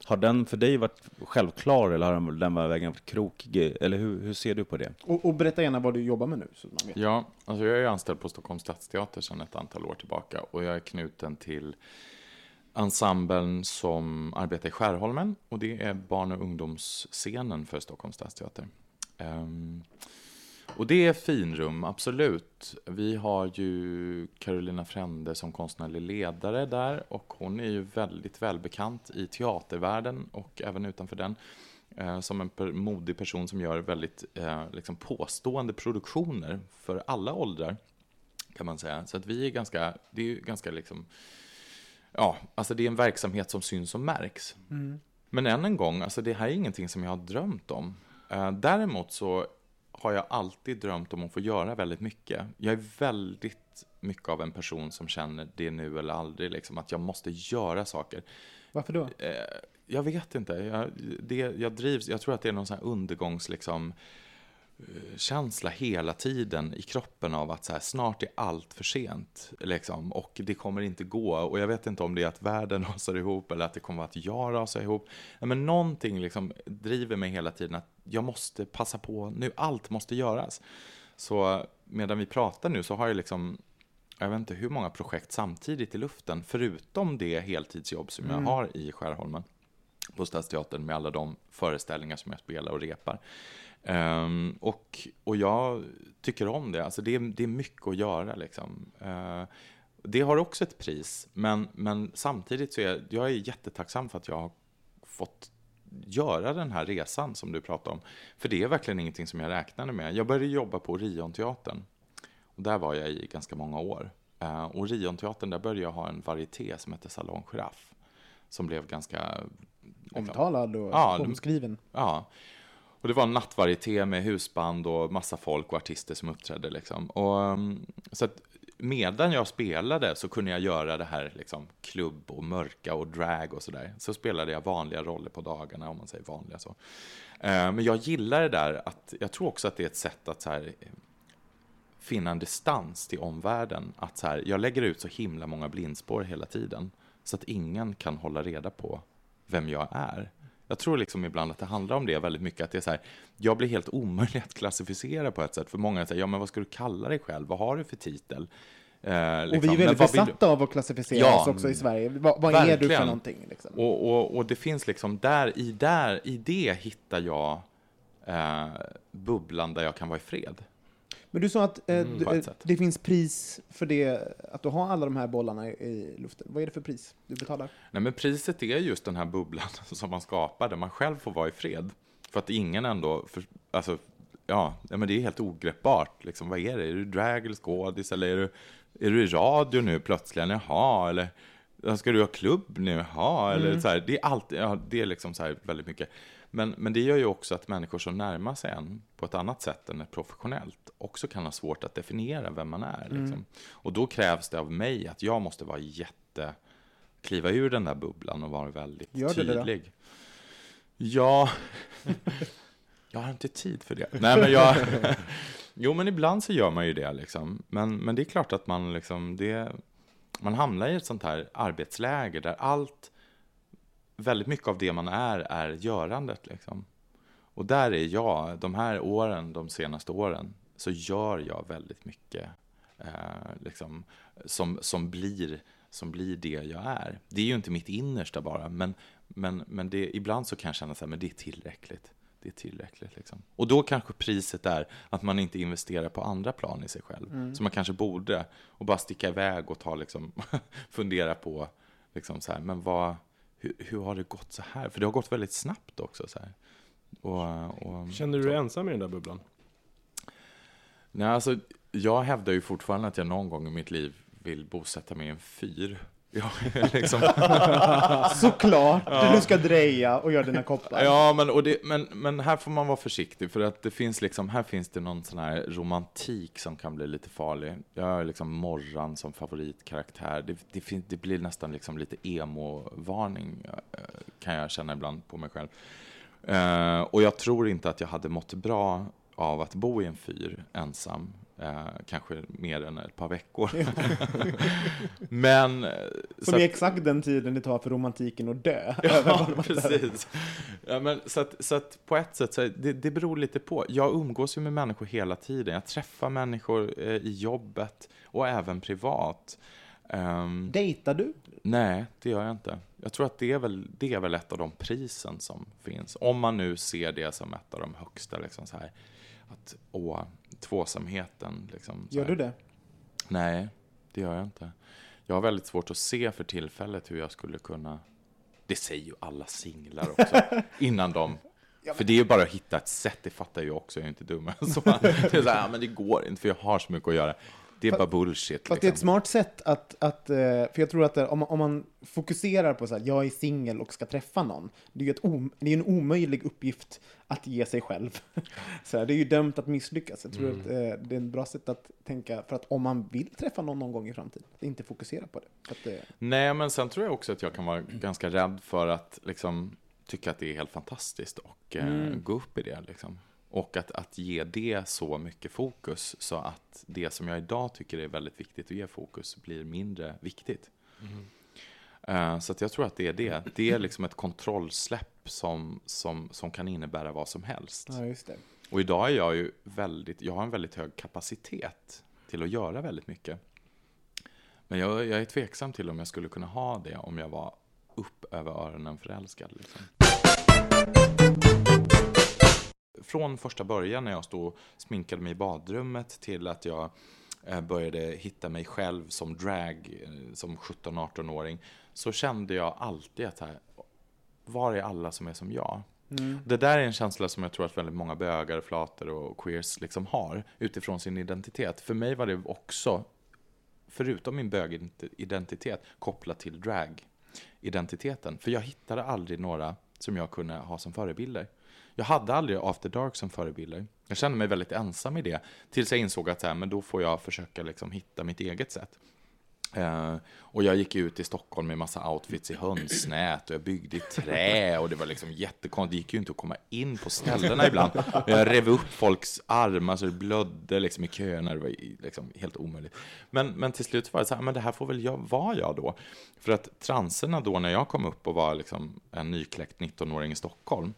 Har den för dig varit självklar eller har den vägen varit krokig? Eller hur, hur ser du på det? Och, och berätta gärna vad du jobbar med nu, så man vet. Ja, alltså jag är anställd på Stockholms stadsteater sedan ett antal år tillbaka och jag är knuten till ensemblen som arbetar i Skärholmen och det är barn och ungdomsscenen för Stockholms stadsteater. Um, och det är finrum, absolut. Vi har ju Carolina Frände som konstnärlig ledare där och hon är ju väldigt välbekant i teatervärlden och även utanför den. Eh, som en per, modig person som gör väldigt eh, liksom påstående produktioner för alla åldrar. Kan man säga. Så att vi är ganska, det är ju ganska liksom, ja, alltså det är en verksamhet som syns och märks. Men än en gång, alltså det här är ingenting som jag har drömt om. Eh, däremot så har jag alltid drömt om att få göra väldigt mycket. Jag är väldigt mycket av en person som känner det nu eller aldrig, liksom, att jag måste göra saker. Varför då? Eh, jag vet inte. Jag, det, jag drivs, jag tror att det är någon sån här undergångs, liksom, känsla hela tiden i kroppen av att så här, snart är allt för sent. Liksom, och det kommer inte gå. Och jag vet inte om det är att världen rasar ihop eller att det kommer att jag rasar ihop. Men någonting liksom driver mig hela tiden att jag måste passa på nu. Allt måste göras. Så medan vi pratar nu så har jag liksom jag vet inte hur många projekt samtidigt i luften, förutom det heltidsjobb som jag Mm. har i Skärholmen på Stadsteatern med alla de föreställningar som jag spelar och repar. Ehm, och, och jag tycker om det, alltså det, är, det är mycket att göra liksom. Eh, det har också ett pris, men, men samtidigt så är jag, är jättetacksam för att jag har fått göra den här resan som du pratar om. För det är verkligen ingenting som jag räknade med. Jag började jobba på Orionteatern. Och där var jag i ganska många år. Uh, och Orionteatern, där började jag ha en varieté som hette Salon Giraff. Som blev ganska... Omtalad och Ja, de- omskriven. Ja. Och det var en nattvarieté med husband och massa folk och artister som uppträdde. Liksom. Och, um, så att medan jag spelade så kunde jag göra det här liksom, klubb och mörka och drag och sådär. Så spelade jag vanliga roller på dagarna, om man säger vanliga så. Eh, men jag gillar det där att, jag tror också att det är ett sätt att så här, finna en distans till omvärlden. Att så här, jag lägger ut så himla många blindspår hela tiden. Så att ingen kan hålla reda på vem jag är. Jag tror liksom ibland att det handlar om det väldigt mycket. Att det är så här, jag blir helt omöjlig att klassificera på ett sätt. För många säger, ja men vad ska du kalla dig själv? Vad har du för titel? Eh, Och liksom, vi är men väldigt besatta av att klassificera Ja. oss också i Sverige. Vad, vad är du för någonting? Liksom? Och, och, och det finns liksom där i, där, i det hittar jag eh, bubblan där jag kan vara i fred. Men du sa att eh, Mm, du, eh, det finns pris för det, att du har alla de här bollarna i, i luften. Vad är det för pris du betalar? Nej, men priset är just den här bubblan som man skapar, där man själv får vara i fred. För att ingen ändå, för, alltså, ja, nej, men det är helt ogreppbart. Liksom, vad är det? Är du drag eller skådis? Eller är du, är du i radio nu plötsligen? Jaha, eller ska du ha klubb nu? Jaha, eller Mm. så här, det är alltid, ja, det är liksom så här väldigt mycket. Men, men det gör ju också att människor som närmar sig en på ett annat sätt än ett professionellt också kan ha svårt att definiera vem man är. Liksom. Mm. Och då krävs det av mig att jag måste vara jätte kliva ur den där bubblan och vara väldigt Gör du det tydlig. Ja, jag har inte tid för det. Nej, men jag... Jo, men ibland så gör man ju det liksom. Men, men det är klart att man liksom, det... Man hamnar i ett sånt här arbetsläge där allt, väldigt mycket av det man är, är görandet liksom. Och där är jag, de här åren, de senaste åren, så gör jag väldigt mycket eh, liksom, som, som, blir, som blir det jag är. Det är ju inte mitt innersta bara, men, men, men det, ibland så kan jag känna så här, men det är tillräckligt. Det är tillräckligt. Liksom. Och då kanske priset är att man inte investerar på andra plan i sig själv. Mm. Som man kanske borde. Och bara sticka iväg och ta, liksom, fundera på, liksom så här, men vad, hur, hur har det gått så här? För det har gått väldigt snabbt också. Så här. Och, och, Känner du dig ensam i den där bubblan? Nej, alltså, jag hävdar ju fortfarande att jag någon gång i mitt liv vill bosätta mig i en fyr. Är liksom... Såklart! Ja. Du ska dreja och göra dina koppar. Ja, men, och det, men, men här får man vara försiktig för att det finns liksom, här finns det någon sån här romantik som kan bli lite farlig. Jag har liksom Morran som favoritkaraktär. Det, det, fin, det blir nästan liksom lite emo-varning eh, kan jag känna ibland på mig själv. Eh, och jag tror inte att jag hade mått bra av att bo i en fyr ensam. Eh, kanske mer än ett par veckor. men... eh, så Som är exakt den tiden det tar för romantiken att dö. Ja, precis. Ja, men, så, att, så att på ett sätt, så det, det beror lite på. Jag umgås ju med människor hela tiden. Jag träffar människor eh, i jobbet och även privat. Um, Dejtar du? nej, det gör jag inte. Jag tror att det är, väl, det är väl ett av de prisen som finns. Om man nu ser det som ett av de högsta. Liksom, så här, att, åh, tvåsamheten. Liksom, Gör du det? Nej, det gör jag inte. Jag har väldigt svårt att se för tillfället hur jag skulle kunna... Det säger ju alla singlar också, innan de... För det är ju bara att hitta ett sätt, det fattar jag också, jag är inte dum. Så det är så här, men det går inte för jag har så mycket att göra. Det är bara bullshit. Fast det är ett Liksom. smart sätt att, att eh, för jag tror att det, om, man- om man fokuserar på så här, jag är singel och ska träffa någon, det är ju ett om, det är en omöjlig uppgift att ge sig själv. Så här, det är ju dömt att misslyckas. Jag tror Mm. att eh, det är ett bra sätt att tänka, för att om man vill träffa någon någon gång i framtiden, att inte fokusera på det. Eh, Nej, men sen tror jag också att jag kan vara ganska rädd för att liksom, tycka att det är helt fantastiskt och eh, Mm. gå upp i det. Liksom. Och att, att ge det så mycket fokus så att det som jag idag tycker är väldigt viktigt att ge fokus blir mindre viktigt. Eh, Så att jag tror att det är det. Det är liksom ett kontrollsläpp som, som, som kan innebära vad som helst. Ja. Och idag är jag ju väldigt, jag har en väldigt hög kapacitet till att göra väldigt mycket. Men jag, jag är tveksam till om jag skulle kunna ha det om jag var upp över öronen förälskad. Liksom. Från första början när jag stod och sminkade mig i badrummet till att jag eh, började hitta mig själv som drag eh, som 17-18-åring så kände jag alltid att här, var är alla som är som jag? Det där är en känsla som jag tror att väldigt många bögar, flator och queers liksom har utifrån sin identitet. För mig var det också, förutom min bögidentitet, kopplat till drag-identiteten. För jag hittade aldrig några som jag kunde ha som förebilder. Jag hade aldrig After Dark som förebilder. Jag kände mig väldigt ensam i det. Tills jag insåg att så här, men då får jag försöka liksom hitta mitt eget sätt. Eh, och jag gick ut i Stockholm med massa outfits i hönsnät och jag byggde i trä och det var liksom jättekonstigt. Det gick ju inte att komma in på ställena ibland. Och jag rev upp folks armar så det blödde liksom i köerna. Det var liksom helt omöjligt. Men, men till slut var det så här, men det här får väl jag vara jag då. För att transerna då när jag kom upp och var liksom en nykläckt 19-åring i Stockholm,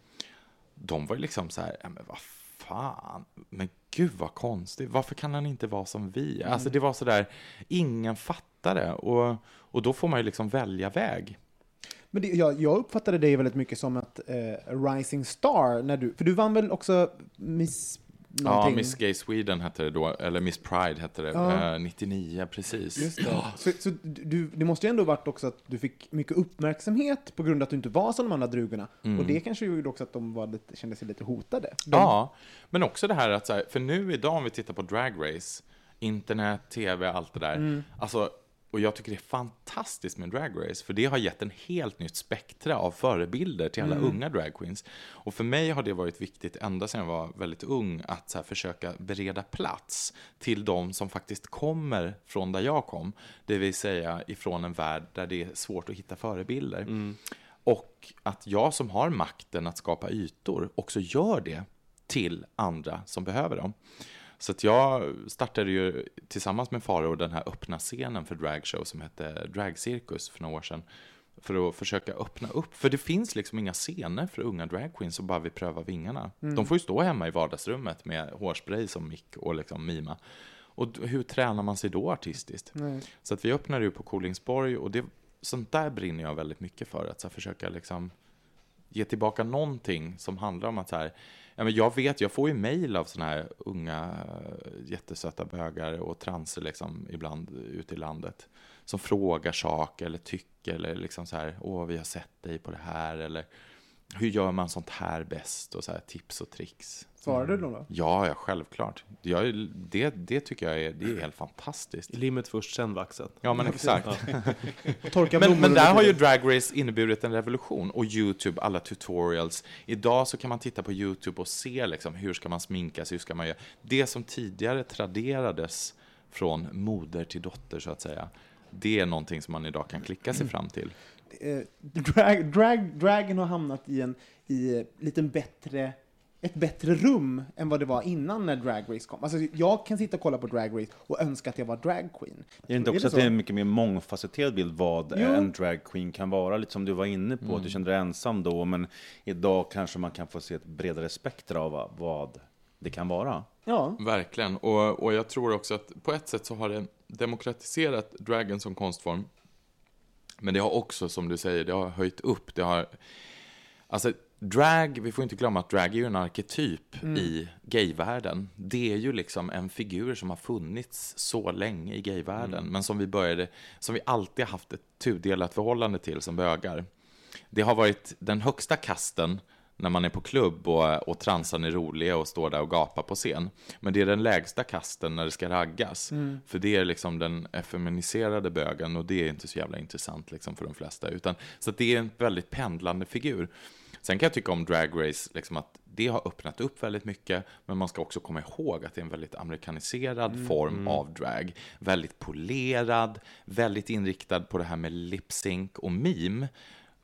de var ju liksom så här, ja, men vad fan, men gud vad konstigt, varför kan han inte vara som vi? Alltså det var så där, ingen fattade och, och då får man ju liksom välja väg. Men det, jag, jag uppfattade dig väldigt mycket som att eh, Rising Star, när du, för du vann väl också Miss... Ja, någonting? Miss Gay Sweden hette det då, eller Miss Pride hette det, Ja. eh, 99 precis. Just det. Så, så du, det måste ju ändå varit också att du fick mycket uppmärksamhet på grund av att du inte var som de andra drugorna. Och det kanske gjorde också att de var lite, kände sig lite hotade. De, Ja, men också det här att, så här, för nu idag om vi tittar på Drag Race, internet, tv, allt det där. Alltså, och jag tycker det är fantastiskt med Drag Race, för det har gett en helt nytt spektra av förebilder till alla unga drag queens. Och för mig har det varit viktigt ända sedan jag var väldigt ung att så här, försöka bereda plats till de som faktiskt kommer från där jag kom, det vill säga ifrån en värld där det är svårt att hitta förebilder. Och att jag som har makten att skapa ytor också gör det till andra som behöver dem. Så jag startade ju tillsammans med Faro den här öppna scenen för dragshow som hette Dragcirkus för några år sedan. För att försöka öppna upp. För det finns liksom inga scener för unga dragqueens som bara vill pröva vingarna. De får ju stå hemma i vardagsrummet med hårspray som mick och liksom mima. Och hur tränar man sig då artistiskt? Så att vi öppnade ju på Kolingsborg och det, sånt där brinner jag väldigt mycket för. Att så försöka liksom ge tillbaka någonting som handlar om att så här, ja, men jag vet, jag får ju mejl av såna här unga jättesöta bögar och transer liksom ibland ute i landet som frågar saker eller tycker eller liksom så här, åh vi har sett dig på det här eller hur gör man sånt här bäst och så här tips och tricks. Svarade du dem då? Ja, ja, självklart. Jag, det, det tycker jag är, det är helt fantastiskt. Limmet först, sen vaxet. Ja, men exakt. Torka Men, men där har ju. Drag Race inneburit en revolution. Och YouTube, alla tutorials. Idag så kan man titta på YouTube och se liksom, hur ska man sminka sig, hur ska man göra. Det som tidigare traderades från moder till dotter, så att säga. Det är någonting som man idag kan klicka sig fram till. Eh, drag, drag, dragen har hamnat i en i, eh, liten bättre, ett bättre rum än vad det var innan när Drag Race kom. Alltså, jag kan sitta och kolla på Drag Race och önska att jag var drag queen. Är det inte också att så? det är en mycket mer mångfacetterad bild vad Jo. en drag queen kan vara? Lite som du var inne på, Mm. att du kände dig ensam då, men idag kanske man kan få se ett bredare spektra av vad det kan vara. Ja, Verkligen. Och, och jag tror också att på ett sätt så har det demokratiserat dragen som konstform. Men det har också, som du säger, det har höjt upp. Det har... Alltså, drag, vi får inte glömma att drag är ju en arketyp i gayvärlden. Det är ju liksom en figur som har funnits så länge i gayvärlden, men som vi började, som vi alltid haft ett tudelat förhållande till som bögar. Det har varit den högsta kasten när man är på klubb och, och transan är roliga och står där och gapar på scen. Men det är den lägsta kasten när det ska raggas. För det är liksom den effeminiserade bögen och det är inte så jävla intressant liksom för de flesta. Utan, så att det är en väldigt pendlande figur. Sen kan jag tycka om Drag Race, liksom att det har öppnat upp väldigt mycket, men man ska också komma ihåg att det är en väldigt amerikaniserad form av drag. Väldigt polerad, väldigt inriktad på det här med lip sync och meme.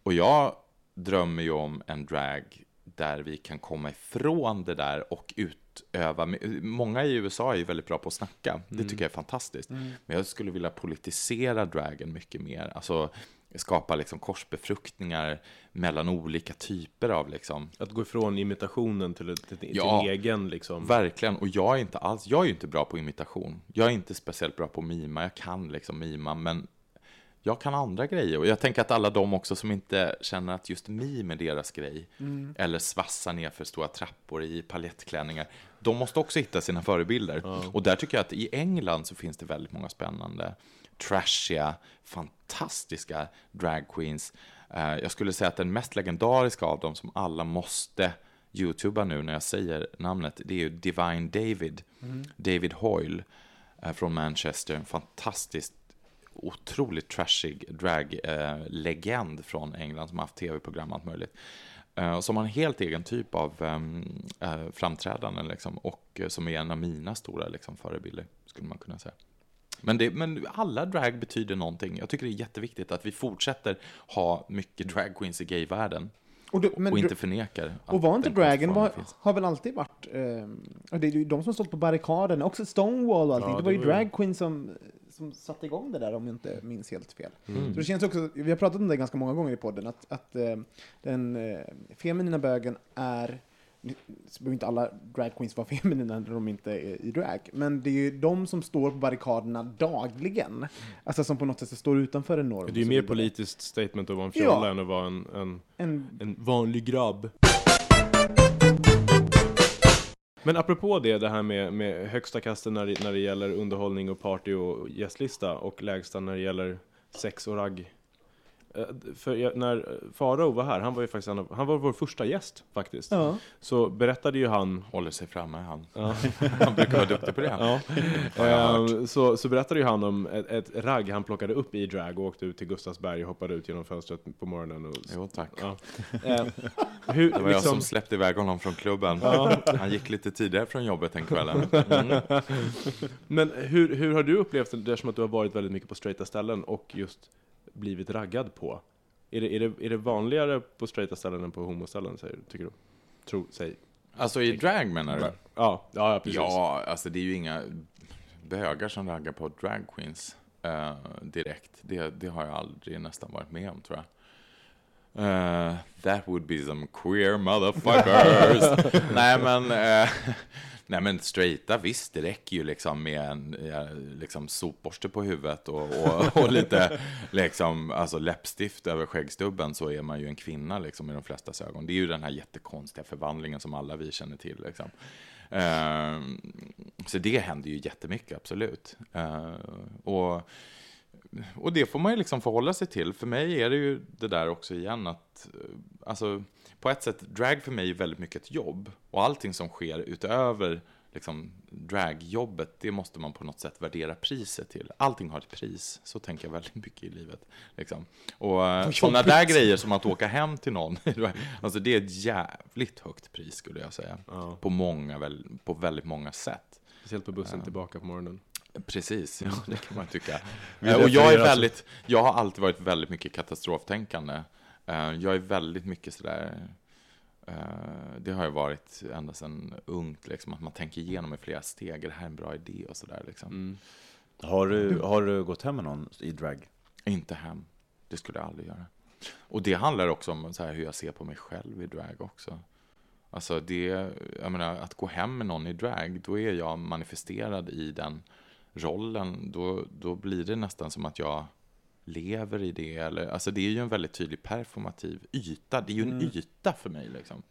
Och jag drömmer ju om en drag där vi kan komma ifrån det där och utöva. Många i USA är ju väldigt bra på att snacka. Det tycker jag är fantastiskt. Men jag skulle vilja politisera dragen mycket mer. Alltså skapa liksom korsbefruktningar mellan olika typer av liksom. Att gå ifrån imitationen till, till, till Ja, egen liksom. Verkligen, och jag är inte alls, jag är ju inte bra på imitation. Jag är inte speciellt bra på mima, jag kan liksom mima, men jag kan andra grejer. Och jag tänker att alla de också som inte känner att just mim är deras grej, eller svassa ner för stora trappor i paljettklänningar, de måste också hitta sina förebilder. Och där tycker jag att i England så finns det väldigt många spännande, trashiga, fantastiska drag queens. Eh, Jag skulle säga att den mest legendariska av dem som alla måste youtuba nu när jag säger namnet, det är ju Divine David. David Hoyle eh, från Manchester, en fantastiskt otroligt trashig drag-legend från England som har haft tv-program och allt möjligt. Eh, och som har en helt egen typ av ehm, eh, framträdanden liksom, och eh, som är en av mina stora liksom, förebilder, skulle man kunna säga. Men, det, men alla drag betyder någonting. Jag tycker det är jätteviktigt att vi fortsätter ha mycket drag queens i gayvärlden. Och, då, men, och inte förnekar och var inte konstformen var, har väl alltid varit, eh, det är ju de som stått på barrikaden, också Stonewall och allting. Ja, det var ju det var ju- drag queen som, som satte igång det där om jag inte minns helt fel. Mm. Så det känns också, vi har pratat om det ganska många gånger i podden, att, att eh, den eh, feminina bögen är så behöver inte alla drag queens vara feminina när de inte är i drag, men det är ju de som står på barrikaderna dagligen, alltså som på något sätt står utanför en norm. Det är ju mer politiskt statement att vara en fjolla Ja. än att vara en, en, En, en vanlig grabb. Men apropå det, det här med, med högsta kasten när när det gäller underhållning och party och gästlista och lägsta när det gäller sex och ragg. Eh, För jag, när Farao var här, han var ju faktiskt av, han var vår första gäst faktiskt. ja. Så berättade ju han Håller sig framme han. Ja. Han brukar vara duktig på det. Ja. Jag. Ehm, så, så berättade ju han om ett, ett ragg han plockade upp i drag och åkte ut till Gustavsberg och hoppade ut genom fönstret på morgonen. Och, Jo, tack. ja. Ehm, hur, Det var jag liksom, som släppte iväg honom från klubben. Ja. Han gick lite tidigare från jobbet den kvällen. Mm. Men hur, hur har du upplevt det, det är som att du har varit väldigt mycket på straighta ställen och just blivit raggad på? Är det, är det, är det vanligare på straighta ställen än på homoställen, säger, tycker du? Tro, säg. Alltså i drag menar du? Ja, ja, ja precis. Ja, alltså det är ju inga bögar som raggar på drag queens eh, direkt. Det, det har jag aldrig nästan varit med om tror jag. Eh, that would be some queer motherfuckers. nej men, eh, nej men straighta visst, det räcker ju liksom med en liksom sopborste på huvudet och, och, och lite liksom, alltså läppstift över skäggstubben så är man ju en kvinna liksom i de flestas ögon. Det är ju den här jättekonstiga förvandlingen som alla vi känner till liksom. Eh, så det händer ju jättemycket, absolut. Och, och det får man ju liksom förhålla sig till. För mig är det ju det där också igen att, eh, alltså, på ett sätt, drag för mig är väldigt mycket ett jobb. Och allting som sker utöver liksom, dragjobbet, det måste man på något sätt värdera priset till. Allting har ett pris, så tänker jag väldigt mycket i livet. Liksom. Och eh, sådana där grejer som att åka hem till någon, alltså det är ett jävligt högt pris skulle jag säga. Ja. På, många, på väldigt många sätt. Speciellt på bussen tillbaka på morgonen. Precis, ja, det kan man tycka. Och jag är väldigt, jag har alltid varit väldigt mycket katastroftänkande. Eh, Jag är väldigt mycket sådär, eh, det har jag varit ända sedan ungt, liksom, att man tänker igenom i flera steg, är det här en bra idé och sådär liksom. Mm. Har du, har du gått hem med någon i drag? Inte hem, det skulle jag aldrig göra. Och det handlar också om så här, hur jag ser på mig själv i drag också. Alltså det, jag menar, att gå hem med någon i drag, då är jag manifesterad i den rollen. Då, då blir det nästan som att jag lever i det. Eller, alltså det är ju en väldigt tydlig performativ yta. Det är ju en yta för mig liksom.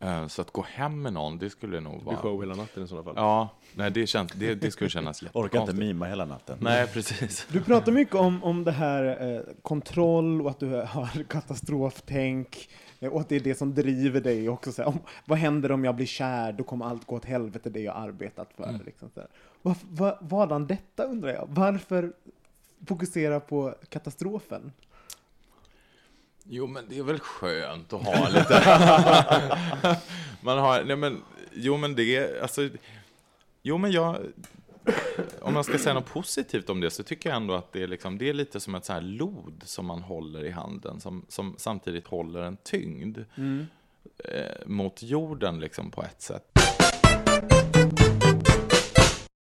Eh, Så att gå hem med någon, det skulle nog Det blir vara... show hela natten i sådana fall. Ja, nej, det, känns, det, det skulle kännas Orkar inte jättekonstigt. mima hela natten. Nej, precis. Du pratar mycket om, om det här eh, kontroll och att du har katastroftänk eh, och att det är det som driver dig också. Så här, om, vad händer om jag blir kär? Då kommer allt gå åt helvete, det jag arbetat för. Mm. Liksom, så. Vad, vad, vadan detta undrar jag? Varför fokusera på katastrofen? Jo, men det är väl skönt att ha lite... Man har, nej men, jo men det, alltså, jo men jag, om man ska säga något positivt om det så tycker jag ändå att det är, liksom, det är lite som ett så här lod som man håller i handen, som, som samtidigt håller en tyngd. eh, mot jorden liksom på ett sätt.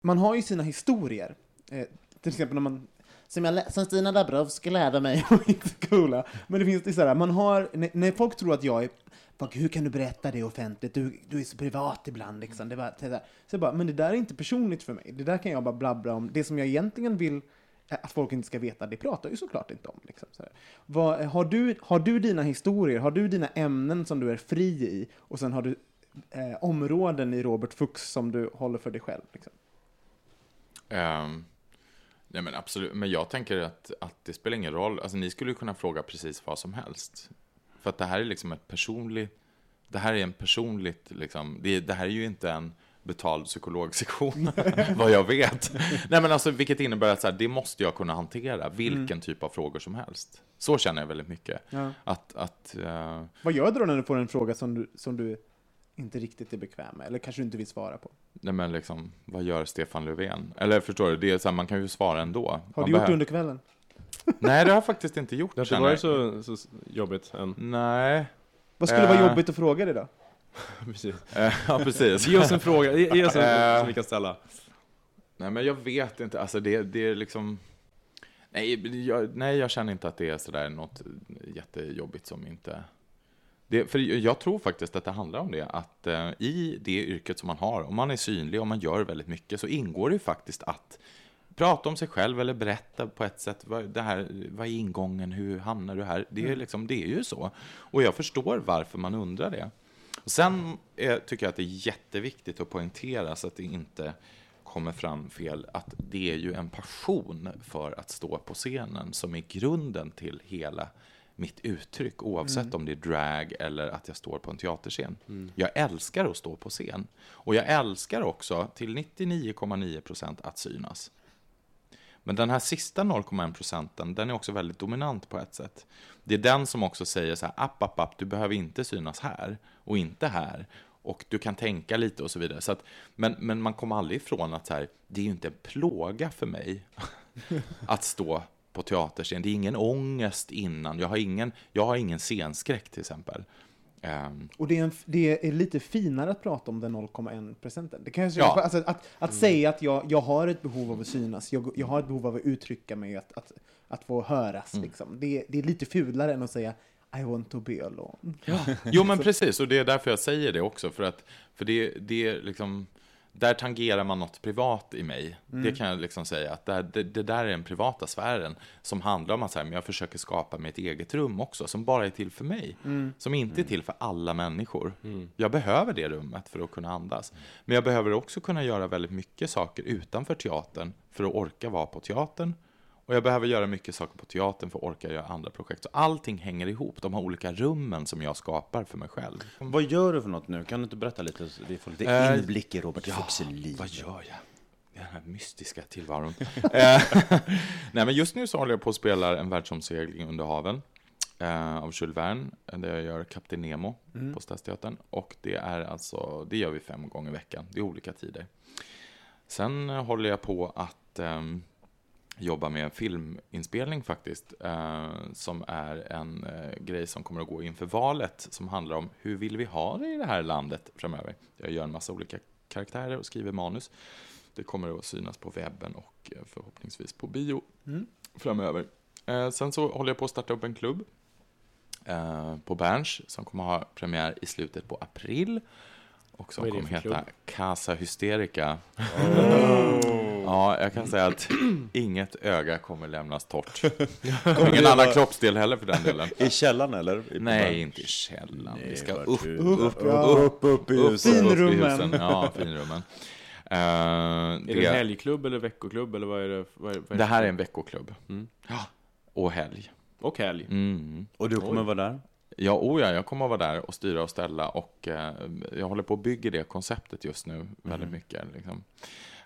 Man har ju sina historier. Eh, till exempel när man som, jag, som Stina Dabrowski lärde mig i skola. Men det finns det sådär, man har, när, när folk tror att jag är hur kan du berätta det offentligt? Du, du är så privat ibland. Liksom. Det var. Så jag bara, men det där är inte personligt för mig. Det där kan jag bara blabbra om. Det som jag egentligen vill att folk inte ska veta, det pratar jag ju såklart inte om. Liksom, så här. Vad, har, du, har du dina historier, har du dina ämnen som du är fri i och sen har du eh, områden i Robert Fuchs som du håller för dig själv? Liksom? Um, nej men absolut, men jag tänker att, att det spelar ingen roll. Alltså ni skulle ju kunna fråga precis vad som helst. För att det här är liksom ett personligt, det här är en personligt, liksom, det, det här är ju inte en betald psykologsektion, vad jag vet. Nej men alltså, vilket innebär att så här, det måste jag kunna hantera, vilken typ av frågor som helst. Så känner jag väldigt mycket. Ja. Att, att eh, Vad gör du då när du får en fråga som du, som du inte riktigt är bekväm med, eller kanske du inte vill svara på? nej men liksom, vad gör Stefan Löfven? Eller förstår du, det är så här, man kan ju svara ändå. Har Man du gjort det under kvällen? Nej, det har jag faktiskt inte gjort. Det har inte varit så, så jobbigt än. Nej. Vad skulle vara Eh. jobbigt att fråga dig då? Precis. Eh, ja, precis. Ge oss en fråga, ge ge oss en Eh. som vi kan ställa. Nej, men jag vet inte. Alltså, det, det är liksom... Nej jag, nej, jag känner inte att det är sådär något jättejobbigt som inte... Det, för jag tror faktiskt att det handlar om det, att eh, i det yrket som man har, om man är synlig och man gör väldigt mycket, så ingår det ju faktiskt att prata om sig själv eller berätta på ett sätt, vad, det här, vad är ingången, hur hamnar du här? Det är, liksom, det är ju så. Och jag förstår varför man undrar det. Och sen eh, tycker jag att det är jätteviktigt att poängtera så att det inte kommer fram fel, att det är ju en passion för att stå på scenen som är grunden till hela mitt uttryck, oavsett om det är drag eller att jag står på en teaterscen. Jag älskar att stå på scen. Och jag älskar också till 99,9 procent att synas. Men den här sista 0,1 procenten, den är också väldigt dominant på ett sätt. Det är den som också säger så här, app, app, app, du behöver inte synas här och inte här. Och du kan tänka lite och så vidare. Så att, men, men man kommer aldrig ifrån att så här, det är ju inte en plåga för mig att stå på teaterscen. Det är ingen ångest innan. Jag har ingen, jag har ingen scenskräck till exempel. Ehm, Och det är, en, det är lite finare att prata om den 0,1 procenten. Det kan jag Ja. säga, alltså, att, att säga att jag, jag har ett behov av att synas, jag, jag har ett behov av att uttrycka mig, att, att, att få höras. Liksom. Det, det är lite fulare än att säga I want to be alone. Jo, men precis, och det är därför jag säger det också, för att för det, det är liksom, där tangerar man något privat i mig. Det kan jag liksom säga, att där, det, det där är den privata sfären som handlar om att så här, men jag försöker skapa mig ett eget rum också, som bara är till för mig, som inte är till för alla människor. Jag behöver det rummet för att kunna andas, men jag behöver också kunna göra väldigt mycket saker utanför teatern för att orka vara på teatern. Och jag behöver göra mycket saker på teatern för att orka göra andra projekt. Så allting hänger ihop, de här olika rummen som jag skapar för mig själv. Vad gör du för något nu? Kan du inte berätta lite? Så vi får lite Eh, inblick i Robert Fuchs liv. Vad gör jag? Den här mystiska tillvaron. Eh, Nej, men just nu så håller jag på att spela en världsomsegling under haven eh, av Jules Verne, där jag gör Kapten Nemo på Stadsteatern. Och det är alltså, det gör vi fem gånger i veckan, det är olika tider. Sen håller jag på att ehm, jobba med en filminspelning faktiskt, eh, som är en eh, grej som kommer att gå inför valet, som handlar om hur vill vi ha det i det här landet framöver. Jag gör en massa olika karaktärer och skriver manus. Det kommer att synas på webben och eh, förhoppningsvis på bio framöver. Eh, sen så håller jag på att starta upp en klubb eh, på Berns som kommer ha premiär i slutet på april. Och som kommer heta klubb? Casa Hysterica. Ja, jag kan säga att inget öga kommer lämnas torrt. Ingen annan kroppsdel heller för den delen. I källaren eller? I- Nej, inte i källaren. Vi ska upp, upp, ja. Upp, upp i i Finrummen. husen. Ja, finrummen. Eh, Är det det, en helgklubb eller veckoklubb eller vad är det? Vad är, vad är det här är en veckoklubb. Mm. Ja, och helg. Och helg. Mm. Och du kommer vara där? Ja, oh ja, jag kommer att vara där och styra och ställa och eh, jag håller på att bygga det konceptet just nu väldigt mycket. Liksom.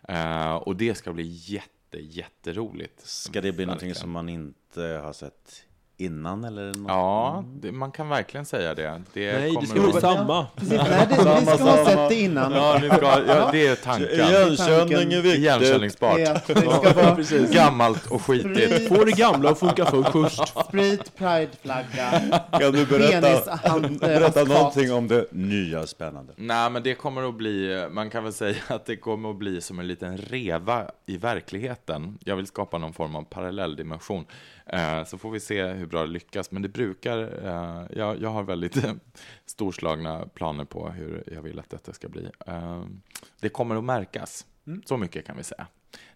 Eh, och det ska bli jätte, jätteroligt. Ska det bli någonting som man inte har sett innan eller? Något? Ja, det, man kan verkligen säga det. det Nej, kommer det ska vara att- samma. Precis, nej, det, vi ska ha sett det innan. Ja, ska, ja, det är tanken. Igenkänning är viktigt. Igenkänningsbart. det ska vara Gammalt och skitigt. Få det gamla att funka för först. sprit, prideflagga, Kan du berätta, berätta någonting om det nya spännande? Nej, men det kommer att bli, man kan väl säga att det kommer att bli som en liten reva i verkligheten. Jag vill skapa någon form av parallelldimension. Eh, så får vi se hur bra det lyckas. Men det brukar, eh, jag, jag har väldigt storslagna planer på hur jag vill att detta ska bli. Eh, det kommer att märkas. Så mycket kan vi säga.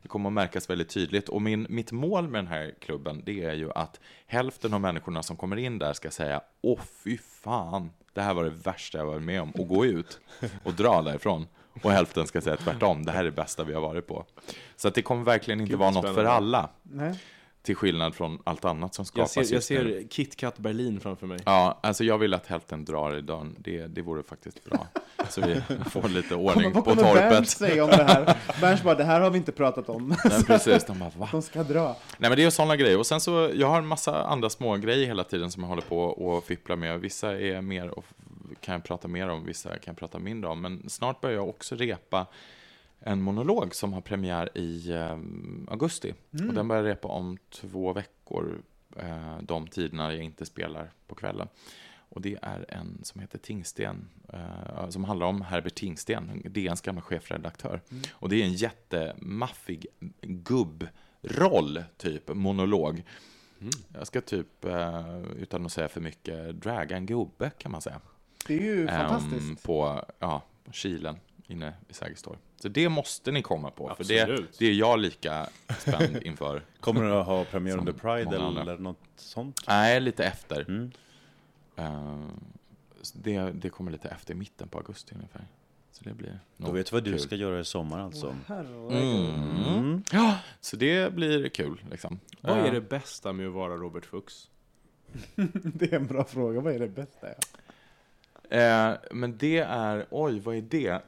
Det kommer att märkas väldigt tydligt. Och min, mitt mål med den här klubben, det är ju att hälften av människorna som kommer in där ska säga Åh, fy fan, det här var det värsta jag varit med om. Och gå ut och dra därifrån. Och hälften ska säga tvärtom, det här är det bästa vi har varit på. Så att det kommer verkligen inte Gud, vara något för alla. Nej. Till skillnad från allt annat som Jag skapas ser, jag just nu. ser KitKat Berlin framför mig. Ja, alltså jag vill att hälften drar i dörren. Det, det vore faktiskt bra. Så vi får lite Vad ordning på kommer Bernt torpet. säga om det här? Bernt bara, det här har vi inte pratat om. Nej, precis. De bara, va? De ska dra. Nej men det är sådana grejer. Och sen så, jag har en massa andra små grejer hela tiden som jag håller på och fipplar med. Vissa är mer, och kan jag prata mer om, vissa kan jag prata mindre om. Men snart börjar jag också repa en monolog som har premiär i eh, augusti. Och den börjar repa om två veckor, eh, de tiderna jag inte spelar på kvällen. Och det är en som heter Tingsten, eh, som handlar om Herbert Tingsten, DNs gamla chefredaktör. Och det är en jättemaffig gubbroll, typ, monolog. Jag ska typ, utan att säga för mycket, draga en gubbe kan man säga. Det är ju Ehm, fantastiskt. på, ja, Kilen inne i Sergels torg. Så det måste ni komma på, för det, Absolut. det är jag lika spänd inför. Kommer du att ha premiär under Pride andra. eller något sånt? Nej, lite efter. Mm. Så det, det kommer lite efter mitten på augusti ungefär. Så det blir Då vet du vad du kul. ska göra i sommar alltså. Herregud. Mm. Ja, så det blir kul liksom. Vad är Eh, det bästa med att vara Robert Fuchs? Det är en bra fråga. Vad är det bästa? Ja? Eh, men det är, oj, vad är det?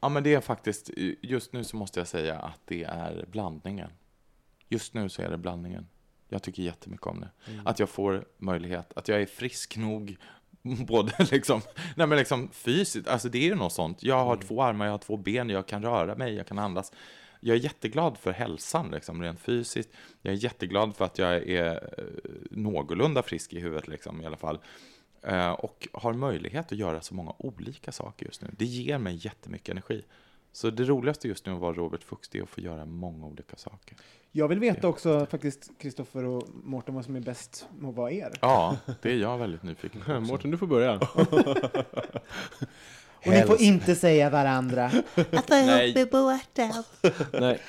Ja, men det är faktiskt, just nu så måste jag säga att det är blandningen. Just nu så är det blandningen. Jag tycker jättemycket om det. Att jag får möjlighet, att jag är frisk nog, både liksom, nej men liksom fysiskt, alltså det är ju något sånt. Jag har två armar, jag har två ben, jag kan röra mig, jag kan andas. Jag är jätteglad för hälsan, liksom, rent fysiskt. Jag är jätteglad för att jag är eh, någorlunda frisk i huvudet, liksom, i alla fall. Eh, och har möjlighet att göra så många olika saker just nu. Det ger mig jättemycket energi. Så det roligaste just nu att vara Robert Fuchs, det är att få göra många olika saker. Jag vill veta också faktiskt, Kristoffer och Mårten, vad som är bäst med att vara er. Ja, det är jag väldigt nyfiken på. Mårten, du får börja. Och ni får inte säga varandra. Nej. Nej.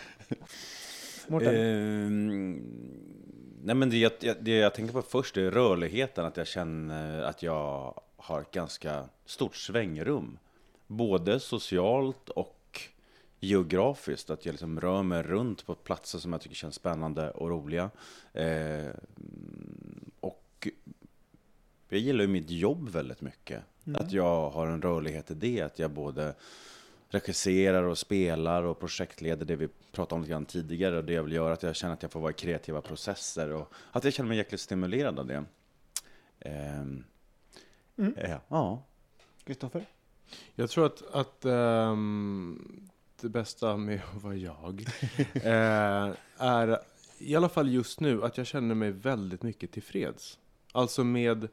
Mårten? Ehm, nej men det, jag- det jag tänker på först är rörligheten, att jag känner att jag har ett ganska stort svängrum. Både socialt och geografiskt, att jag liksom rör mig runt på platser som jag tycker känns spännande och roliga. Eh, och jag gillar ju mitt jobb väldigt mycket. Att jag har en rörlighet i det, att jag både regisserar och spelar och projektleder det vi pratade om lite grann tidigare och det jag vill göra att jag känner att jag får vara i kreativa processer och att jag känner mig jäkligt stimulerad av det. Ehm, ja, ja. Kristoffer? Jag tror att, att ehm, det bästa med att vara jag eh, är, i alla fall just nu, att jag känner mig väldigt mycket tillfreds. Alltså med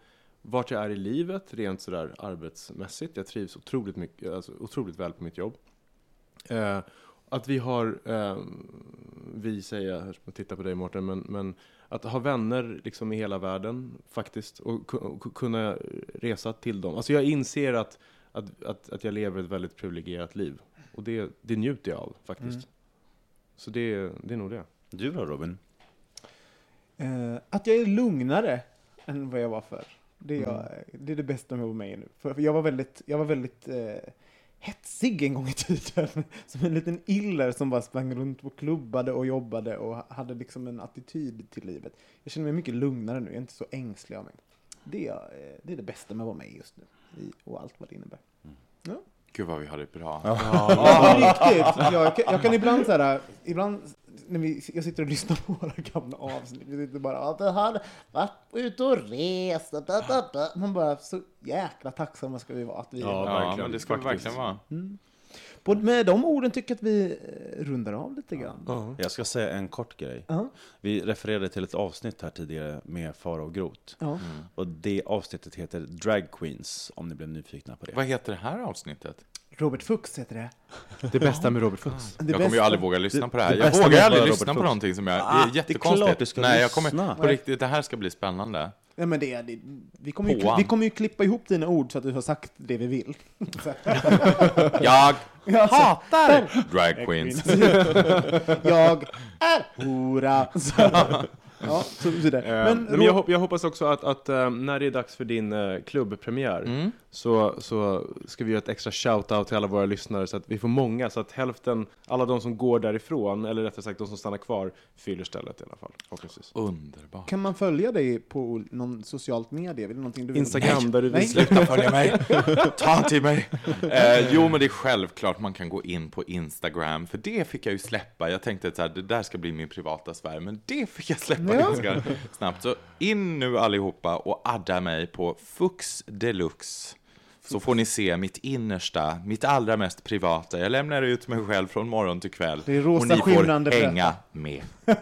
vart jag är i livet, rent sådär arbetsmässigt. Jag trivs otroligt, mycket, alltså otroligt väl på mitt jobb. Eh, att vi har, eh, vi säger jag, jag tittar på dig Mårten, men, men att ha vänner liksom i hela världen faktiskt och ku- kunna resa till dem. Alltså jag inser att, att, att, att jag lever ett väldigt privilegierat liv och det, det njuter jag av faktiskt. Så det, det är nog det. Du då Robin? Eh, att jag är lugnare än vad jag var förr. Det är, jag, det, är det bästa med att vara med nu. För jag var väldigt, jag var väldigt eh, hetsig en gång i tiden. Som en liten iller som bara sprang runt och klubbade och jobbade och hade liksom en attityd till livet. Jag känner mig mycket lugnare nu, jag är inte så ängslig av mig. Det är, eh, det är det bästa med att vara med just nu. I, och allt vad det innebär. Gud vad vi har det bra. Ja, på riktigt. Jag, kan- jag kan ibland så här, ibland när vi, jag sitter och lyssnar på våra gamla avsnitt, vi sitter bara ja, det har varit ute och rest, da, da, da, da. man bara så jäkla tacksamma ska vi vara att vi Ja, Ja, verkligen, men det ska vi faktiskt. verkligen vara. på, Med de orden tycker jag att vi eh, rundar av lite grann. Jag ska säga en kort grej. Ja. Vi refererade till ett avsnitt här tidigare med Fara och Grot. Ja. Och det avsnittet heter Drag Queens, om ni blev nyfikna på det. Vad heter det här avsnittet? Robert Fuchs heter det. Det bästa med Robert Fuchs. det jag kommer ju aldrig våga lyssna det- på det här. det Jag vågar aldrig Robert lyssna på Fuchs. någonting som jag... Ah, det är det är jättekonstigt. klart du ska Nej, jag kommer... lyssna. På riktigt, det här ska bli spännande. Ja, men det, det, vi, kommer ju, vi kommer ju klippa ihop dina ord så att du har sagt det vi vill. Jag hatar drag queens. jag är hora. Ja, så, så där. Men, Men, jag, hop- jag hoppas också att, att eh, när det är dags för din uh, klubbpremiär Mm. så, så ska vi göra ett extra shout-out till alla våra lyssnare så att vi får många, så att hälften, alla de som går därifrån, eller rättare sagt de som stannar kvar, fyller stället i alla fall. Förhoppningsvis. Underbart. kan man följa dig på någon socialt medie? Är det någonting du vill? Instagram där du Nej. visar... Sluta följa mig! Ta han till mig! Eh, jo, men det är självklart man kan gå in på Instagram, för det fick jag ju släppa. Jag tänkte att det där ska bli min privata sfär, men det fick jag släppa Ja. ganska snabbt. Så in nu allihopa och adda mig på Fux Deluxe. Så får ni se mitt innersta, mitt allra mest privata. Jag lämnar ut mig själv från morgon till kväll. Det är rosa och ni får hänga med.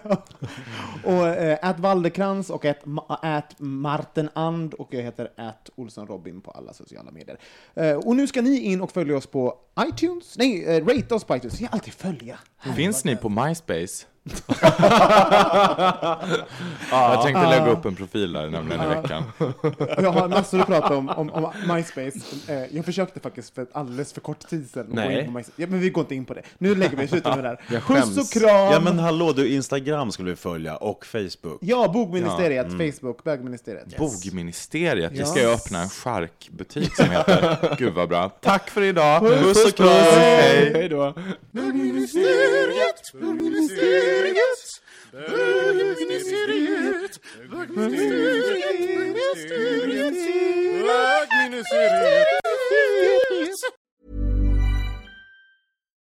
Och äh, att Waldekrans och Ma- at Martin And och jag heter att Olsson Robin på alla sociala medier. Eh, och nu ska ni in och följa oss på iTunes. Nej, uh, rate oss på iTunes. Jag alltid följa. Finns ni på MySpace? Jag tänkte lägga upp en profil där nämligen i veckan. Jag har massor att prata om, om, om MySpace. Eh, jag försökte faktiskt för alldeles för kort tid sedan. att gå Nej. in på MySpace. Ja, men vi går inte in på det. Nu lägger vi slutet med det där. Jag Puss och kram! Ja men hallå du, Instagram skulle vi följa och Facebook. Ja, Bogministeriet, Facebook, Bögministeriet. Bogministeriet. Det Ja. ska jag öppna en charkbutik som heter. Gud vad bra. Tack för idag. Puss och kram. Hej. Hej då! Bögministeriet, bögministeriet, bögministeriet, bögministeriet, bögministeriet.